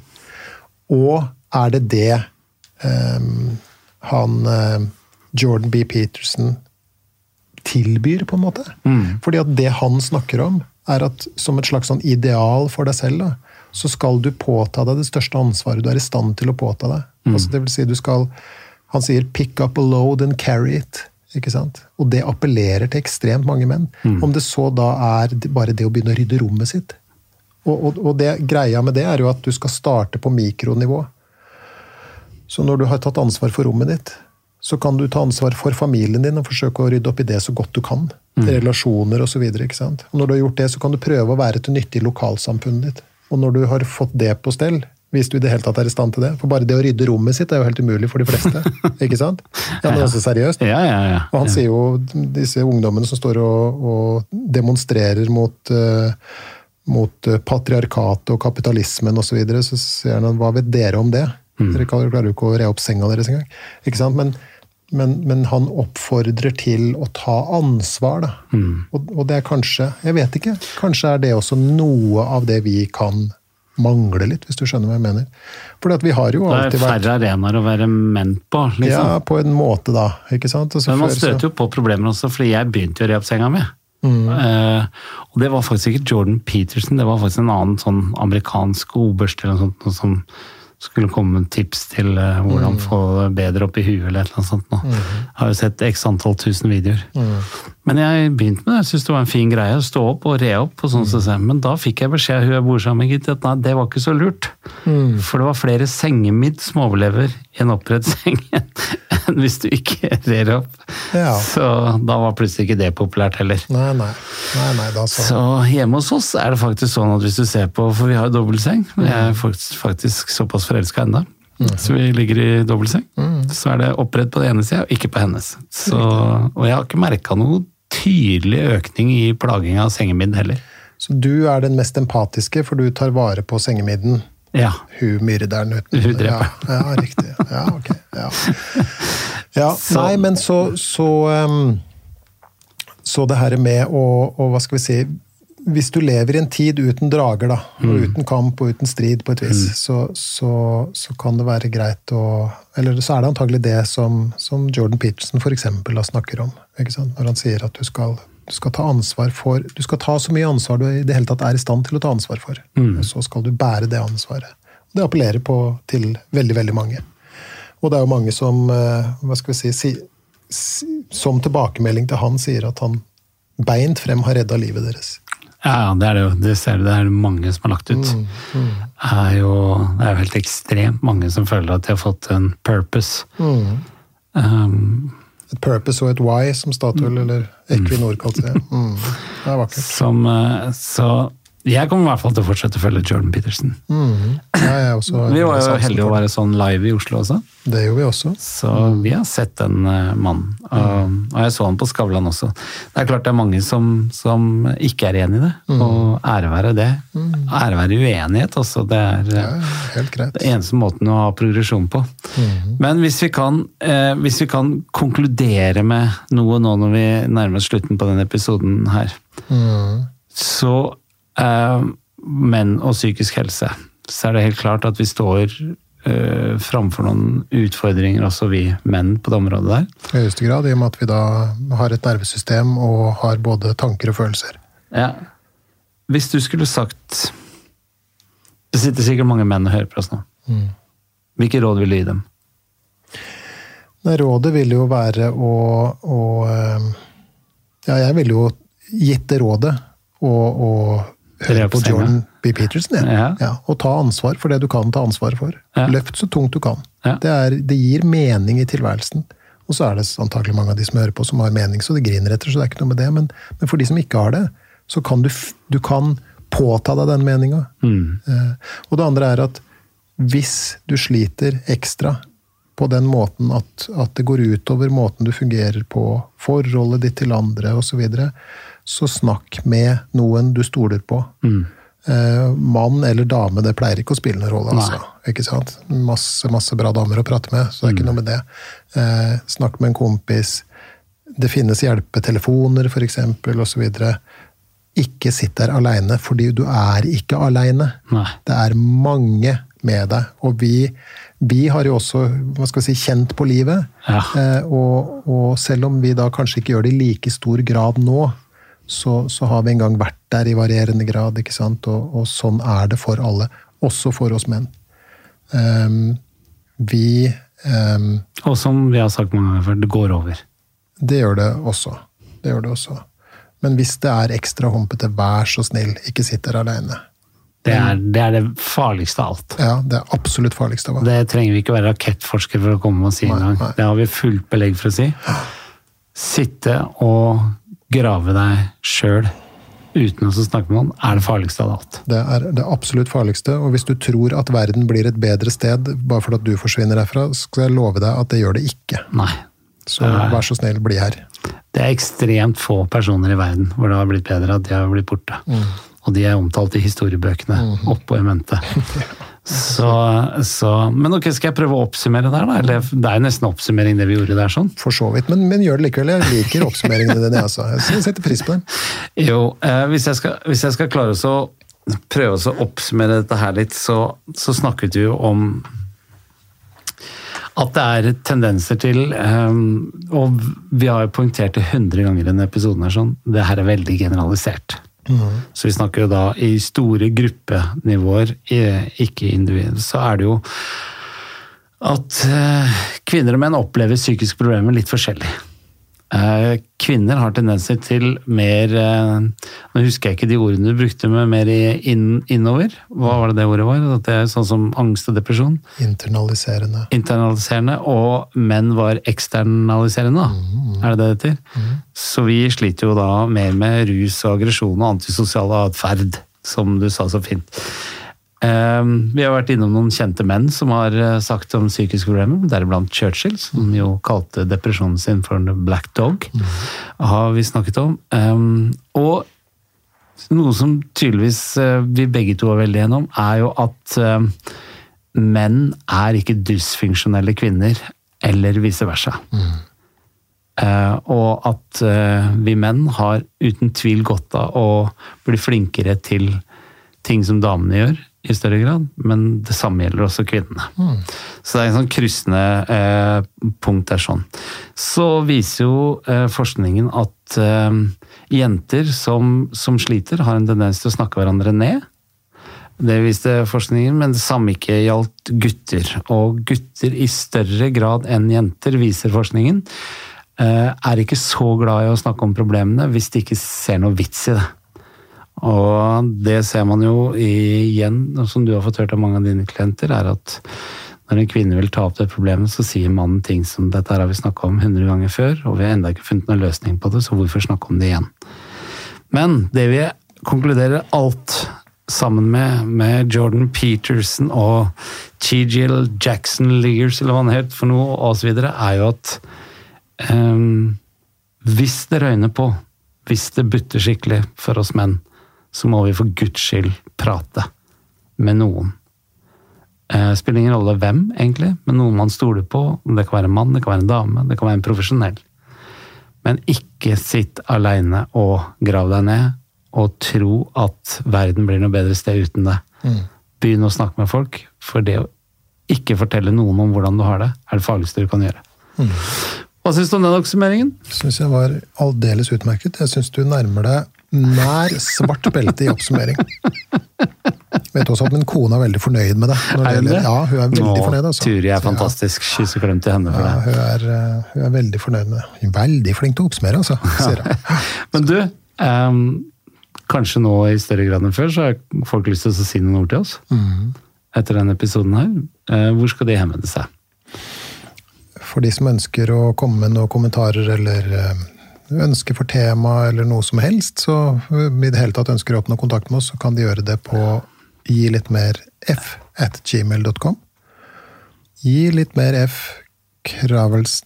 Og er det det um, han uh, Jordan B. Peterson tilbyr, på en måte? Mm. Fordi at det han snakker om, er at som et slags sånn ideal for deg selv, da, så skal du påta deg det største ansvaret du er i stand til å påta deg. Mm. Altså, det vil si, du skal Han sier 'pick up a load and carry it'. Ikke sant? Og det appellerer til ekstremt mange menn. Mm. Om det så da er bare det å begynne å rydde rommet sitt. Og, og, og det, greia med det er jo at du skal starte på mikronivå. Så når du har tatt ansvar for rommet ditt, så kan du ta ansvar for familien din og forsøke å rydde opp i det så godt du kan. Mm. Relasjoner osv. Når du har gjort det, så kan du prøve å være til nytte i lokalsamfunnet ditt. Og når du har fått det på stell, hvis du i det hele tatt er i stand til det For bare det å rydde rommet sitt er jo helt umulig for de fleste. ikke sant? Ja, er også seriøst. Ja, ja, ja, og han sier jo disse ungdommene som står og, og demonstrerer mot, uh, mot uh, patriarkatet og kapitalismen osv., så, videre, så sier han hva vet dere om det? Mm. Dere klarer jo ikke å re opp senga deres engang. Ikke sant? Men men, men, han oppfordrer til å ta ansvar, da. Mm. Og, og, det er kanskje Jeg vet ikke. Kanskje er det også noe av det vi kan mangle litt, hvis du skjønner hva jeg mener. Fordi at vi har jo alltid vært Det er færre arenaer å være menn på, liksom. Ja, på en måte, da. ikke sant? Altså, men man støter jo på problemer også, fordi jeg begynte jo å re opp senga mi. Mm. Uh, og det var faktisk ikke Jordan Peterson, det var faktisk en annen sånn amerikansk oberst eller noe sånt. Noe som skulle komme med tips til uh, hvordan mm. få bedre opp i huet eller et eller annet sånt. Mm. Jeg har jo sett x antall tusen videoer. Mm. Men jeg begynte med det. Jeg syntes det var en fin greie å stå opp og re opp. og sånn mm. Men da fikk jeg beskjed hun jeg bor sammen med, at nei, det var ikke så lurt. Mm. For det var flere sengemidd som overlever i en oppredd seng enn hvis du ikke rer opp. Ja. Så da var plutselig ikke det populært heller. Nei, nei. nei, nei da så. så hjemme hos oss er det faktisk sånn at hvis du ser på, for vi har jo dobbeltseng, jeg er faktisk, faktisk såpass forelska ennå. Mm. Så vi ligger i dobbeltseng. Mm. Så er det oppredd på den ene sida, og ikke på hennes. Så, og jeg har ikke merka noe tydelig økning i plaging av sengemidden heller. Så du er den mest empatiske, for du tar vare på sengemidden? Ja. Hun myrderen uten Hun dreper. Ja, ja, riktig. Ja, ok. Ja. ja nei, men så, så, um, så det her med å, å Hva skal vi si hvis du lever i en tid uten drager, da, og mm. uten kamp og uten strid, på et vis, mm. så, så, så, kan det være greit å Eller så er det antagelig det som, som Jordan Peterson f.eks. snakker om. Når han sier at du skal, du skal, ta ansvar for Du skal ta så mye ansvar du i det hele tatt er i stand til å ta ansvar for. Mm. Og så skal du bære det ansvaret. Det appellerer på til veldig, veldig mange. Og det er jo mange som eh, hva skal vi si, si, si som tilbakemelding til han sier at han beint frem har redda livet deres. Ja, det er det jo. Det ser du, det er mange som har lagt ut. Mm, mm. Det, er jo, det er jo helt ekstremt mange som føler at de har fått en purpose. Mm. Um, et purpose og et why, som Statoil eller Equinor kalte det. Mm. Det er vakkert. Som, eh, så jeg kommer i hvert fall til å fortsette å følge Jordan Peterson. Mm. Ja, vi var jo heldige å være sånn live i Oslo også. Det gjorde vi også. Så vi har sett den uh, mannen. Og, og, jeg så han på Skavlan også. Det er klart det er mange som, som ikke er enig i det, mm. og ære være det. Mm. Ære være uenighet også. Det er ja, helt greit. det eneste måten å ha progresjon på. Mm. Men hvis vi, kan, eh, hvis vi kan konkludere med noe nå når vi nærmer oss slutten på denne episoden her, mm. så eh, menn og psykisk helse, så er det helt klart at vi står uh, framfor noen utfordringer, også vi menn, på det området der. I høyeste grad, i og med at vi da har et nervesystem og har både tanker og følelser. Ja. Hvis du skulle sagt Det sitter sikkert mange menn og hører på oss nå. Mm. Hvilke råd vil du gi dem? Nei, rådet vil jo være å, å eh, Ja, jeg ville jo gitt det rådet å høre på Jordan B. Peterson ja. Ja. Og ta ansvar for det du kan ta ansvar for. Løft så tungt du kan. Det, er, det, gir mening i tilværelsen. Og så er det antakelig mange av de som hører på, som har mening, så det griner etter. så det er ikke noe med det, Men, men for de som ikke har det, så kan du, du kan påta deg den meninga. Mm. Eh, og det andre er at hvis du sliter ekstra på den måten at, at det går utover måten du fungerer på, forholdet ditt til andre osv., så, videre, så snakk med noen du stoler på. Mm. Eh, mann eller dame, det pleier ikke å spille noen rolle. Altså. ikke sant? Masse, masse bra damer å prate med, så det er ikke noe med det. Eh, snakk med en kompis. Det finnes hjelpetelefoner, f.eks., osv. Ikke sitt der aleine, fordi du er ikke aleine. Det er mange med deg. Og vi, vi har jo også hva skal vi si, kjent på livet. Ja. Eh, og, og selv om vi da kanskje ikke gjør det i like stor grad nå, så, så har vi en gang vært der i varierende grad. ikke sant? Og, og sånn er det for alle. Også for oss menn. Um, vi um, Og som vi har sagt mange ganger før, det går over. Det gjør det også. Det gjør det også. Men hvis det er ekstra humpete, vær så snill, ikke sitt der aleine. Det det er det farligste av alt. Ja, det er absolutt farligste av alt. Det trenger vi ikke være rakettforsker for å komme og si engang. Det har vi fullt belegg for å si. Sitte og grave deg sjøl uten å snakke med noen, er det farligste av alt. Det er det absolutt farligste. Og hvis du tror at verden blir et bedre sted bare fordi du forsvinner herfra, skal jeg love deg at det gjør det ikke. Nei. Så vær så snill, bli her. Det er ekstremt få personer i verden hvor det har blitt bedre at de har blitt borte. Mm. Og de er omtalt i historiebøkene oppå i mente. Så, så, men ok, skal jeg prøve å oppsummere der, da? Eller, det er jo nesten oppsummering det vi gjorde der, sånn. For så vidt. Men, men gjør det likevel. Jeg liker oppsummeringene dine, altså. Jeg setter pris på dem. Jo, eh, hvis, jeg skal, hvis jeg skal klare å prøve å oppsummere dette her litt, så, så snakket vi jo om at det er tendenser til eh, Og vi har jo poengtert det 100 ganger i denne episoden her sånn, det her er veldig generalisert. Så vi snakker jo da i store gruppenivåer, ikke individ. Så er det jo at eh, kvinner og menn opplever psykiske problemer litt forskjellig. Eh, Kvinner har tendenser til mer eh, Nå husker jeg ikke de ordene du brukte, men mer inn, innover. Hva var det det ordet var? At det er sånn som angst og depresjon. Internaliserende. Internaliserende. Og menn var eksternaliserende, mm. Er det det det heter? Så vi sliter jo da mer med rus og aggresjon og antisosial atferd, som du sa så fint. Eh, Vi har vært innom noen kjente menn som har eh, sagt om psykiske problemer, deriblant Churchill, som jo kalte depresjonen sin for the black dog. Har vi snakket om. Eh, Og noe som tydeligvis eh, vi begge to er veldig enige om, er jo at eh, menn er ikke dysfunksjonelle kvinner, eller vice versa. Eh, og at uh, vi menn har uten tvil godt av å bli flinkere til ting som damene gjør, i større grad, men det samme gjelder også kvinnene. Så det er en sånn kryssende eh, punkt der sånn. Så viser jo eh, forskningen at eh, jenter som, som sliter, har en tendens til å snakke hverandre ned. Det viste forskningen, men det samme ikke gjaldt gutter. Og gutter i større grad enn jenter, viser forskningen, eh, er ikke så glad i å snakke om problemene hvis de ikke ser noe vits i det. Og det ser man jo igjen, som du har fått hørt av mange av dine klienter, er at når en kvinne vil ta opp det problemet, så sier mannen ting som dette har vi snakka om 100 ganger før, og vi har enda ikke funnet noen løsning på det, så hvorfor snakke om det igjen? Men det vi konkluderer alt sammen med, med Jordan Peterson og T.G.L. Jackson Liggers, eller hva han het for noe, videre, er jo at um, hvis det røyner på, hvis det butter skikkelig for oss menn, så må vi for guds skyld prate med noen. Eh, spiller ingen rolle hvem, egentlig, men noen man stoler på. Det kan være en mann, det kan være en dame, det kan være en profesjonell. Men ikke sitt aleine og grav deg ned, og tro at verden blir noe bedre sted uten deg. Begynn å snakke med folk, for det å ikke fortelle noen om hvordan du har det, er det farligste du kan gjøre. Hva syns du om den oppsummeringen? Syns jeg var aldeles utmerket. Jeg syns du nærmer deg nær svart belte i oppsummering. Vet også at min kone er veldig fornøyd med det. når Er gjelder- det? Ja, hun er veldig Nå, fornøyd. Altså. Turi er fantastisk. Kyss og klem til henne for Ja, det. hun, er, eh, hun er veldig fornøyd med det. Veldig flink til å oppsummere, altså, sier ja. Men du, um, kanskje nå i større grad enn før, så har folk lyst til å si noen ord til oss. Etter denne episoden her. Eh, hvor skal de henvende seg? For de som ønsker å komme med noen kommentarer eller eh, ønsker for tema eller noe som helst, så i det hele tatt ønsker å oppnå kontakt med oss, så kan de gjøre det på gi litt mer f at gmail.com. Gi litt mer f kravels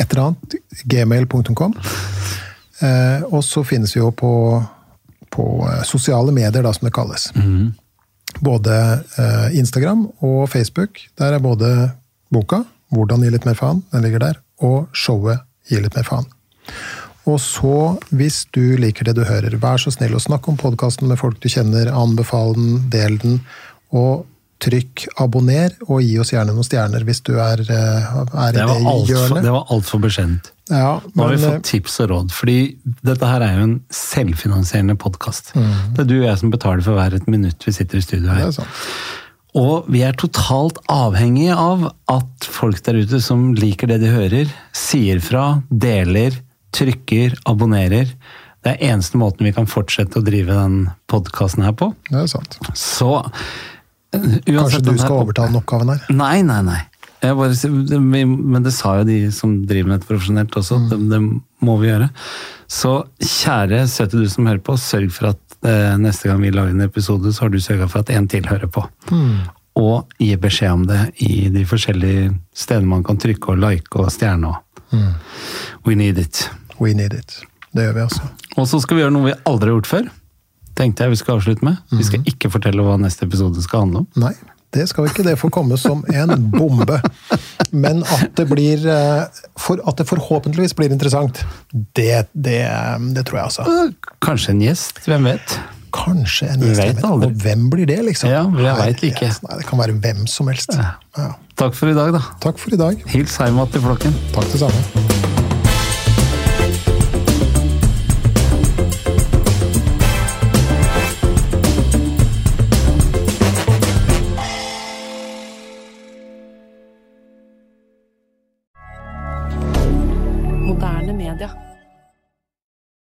et eller annet gmail.com. Eh, og så finnes vi jo på, på eh, sosiale medier, da, som det kalles. både eh, Instagram og Facebook. Der er både boka 'Hvordan gi litt mer faen', den ligger der, og showet 'Gi litt mer faen'. Og så, hvis du liker det du hører, vær så snill å snakke om podkasten med folk du kjenner, anbefal den, del den, og trykk abonner, og gi oss gjerne noen stjerner hvis du er, eh, er i Det altfor hjørnet. det var alt for beskjedent. Ja, Nå har vi eh, fått tips og råd, fordi dette her er jo en selvfinansierende podkast. Mm. Det er du og jeg som betaler for hver et minutt vi sitter i studio her. det er sant. Og vi er totalt avhengige av at folk der ute som liker det de hører, sier fra, deler, trykker, abonnerer. Det er eneste måten vi kan fortsette å drive den podkasten her på. Det er sant. Så eh, Kanskje du skal overta den oppgaven her? Nei, nei, nei. Jeg bare, men det sa jo de som driver med dette profesjonelt også, Mm. det, det må vi gjøre. Så kjære søte du som hører på, sørg for at neste gang vi lager en episode, så har du sørga for at en til hører på. Mm. Og gi beskjed om det i de forskjellige stedene man kan trykke og like og stjerne og Mm. We need it. We need it. Det gjør vi altså. Og så skal vi gjøre noe vi aldri har gjort før. Tenkte jeg vi skal avslutte med. Vi skal ikke fortelle hva neste episode skal handle om. Nei, det skal ikke. Det får komme som en bombe. Men at det blir eh, for, At det forhåpentligvis blir interessant, det, det, det tror jeg altså. Kanskje en gjest, hvem vet? Kanskje en gjest. vet aldri. Og hvem blir det, liksom? Ja, jeg vet ikke. Nei, det kan være hvem som helst. Ja. Takk for i dag, da. Takk for i dag. Hils Heimat til flokken. Takk det samme.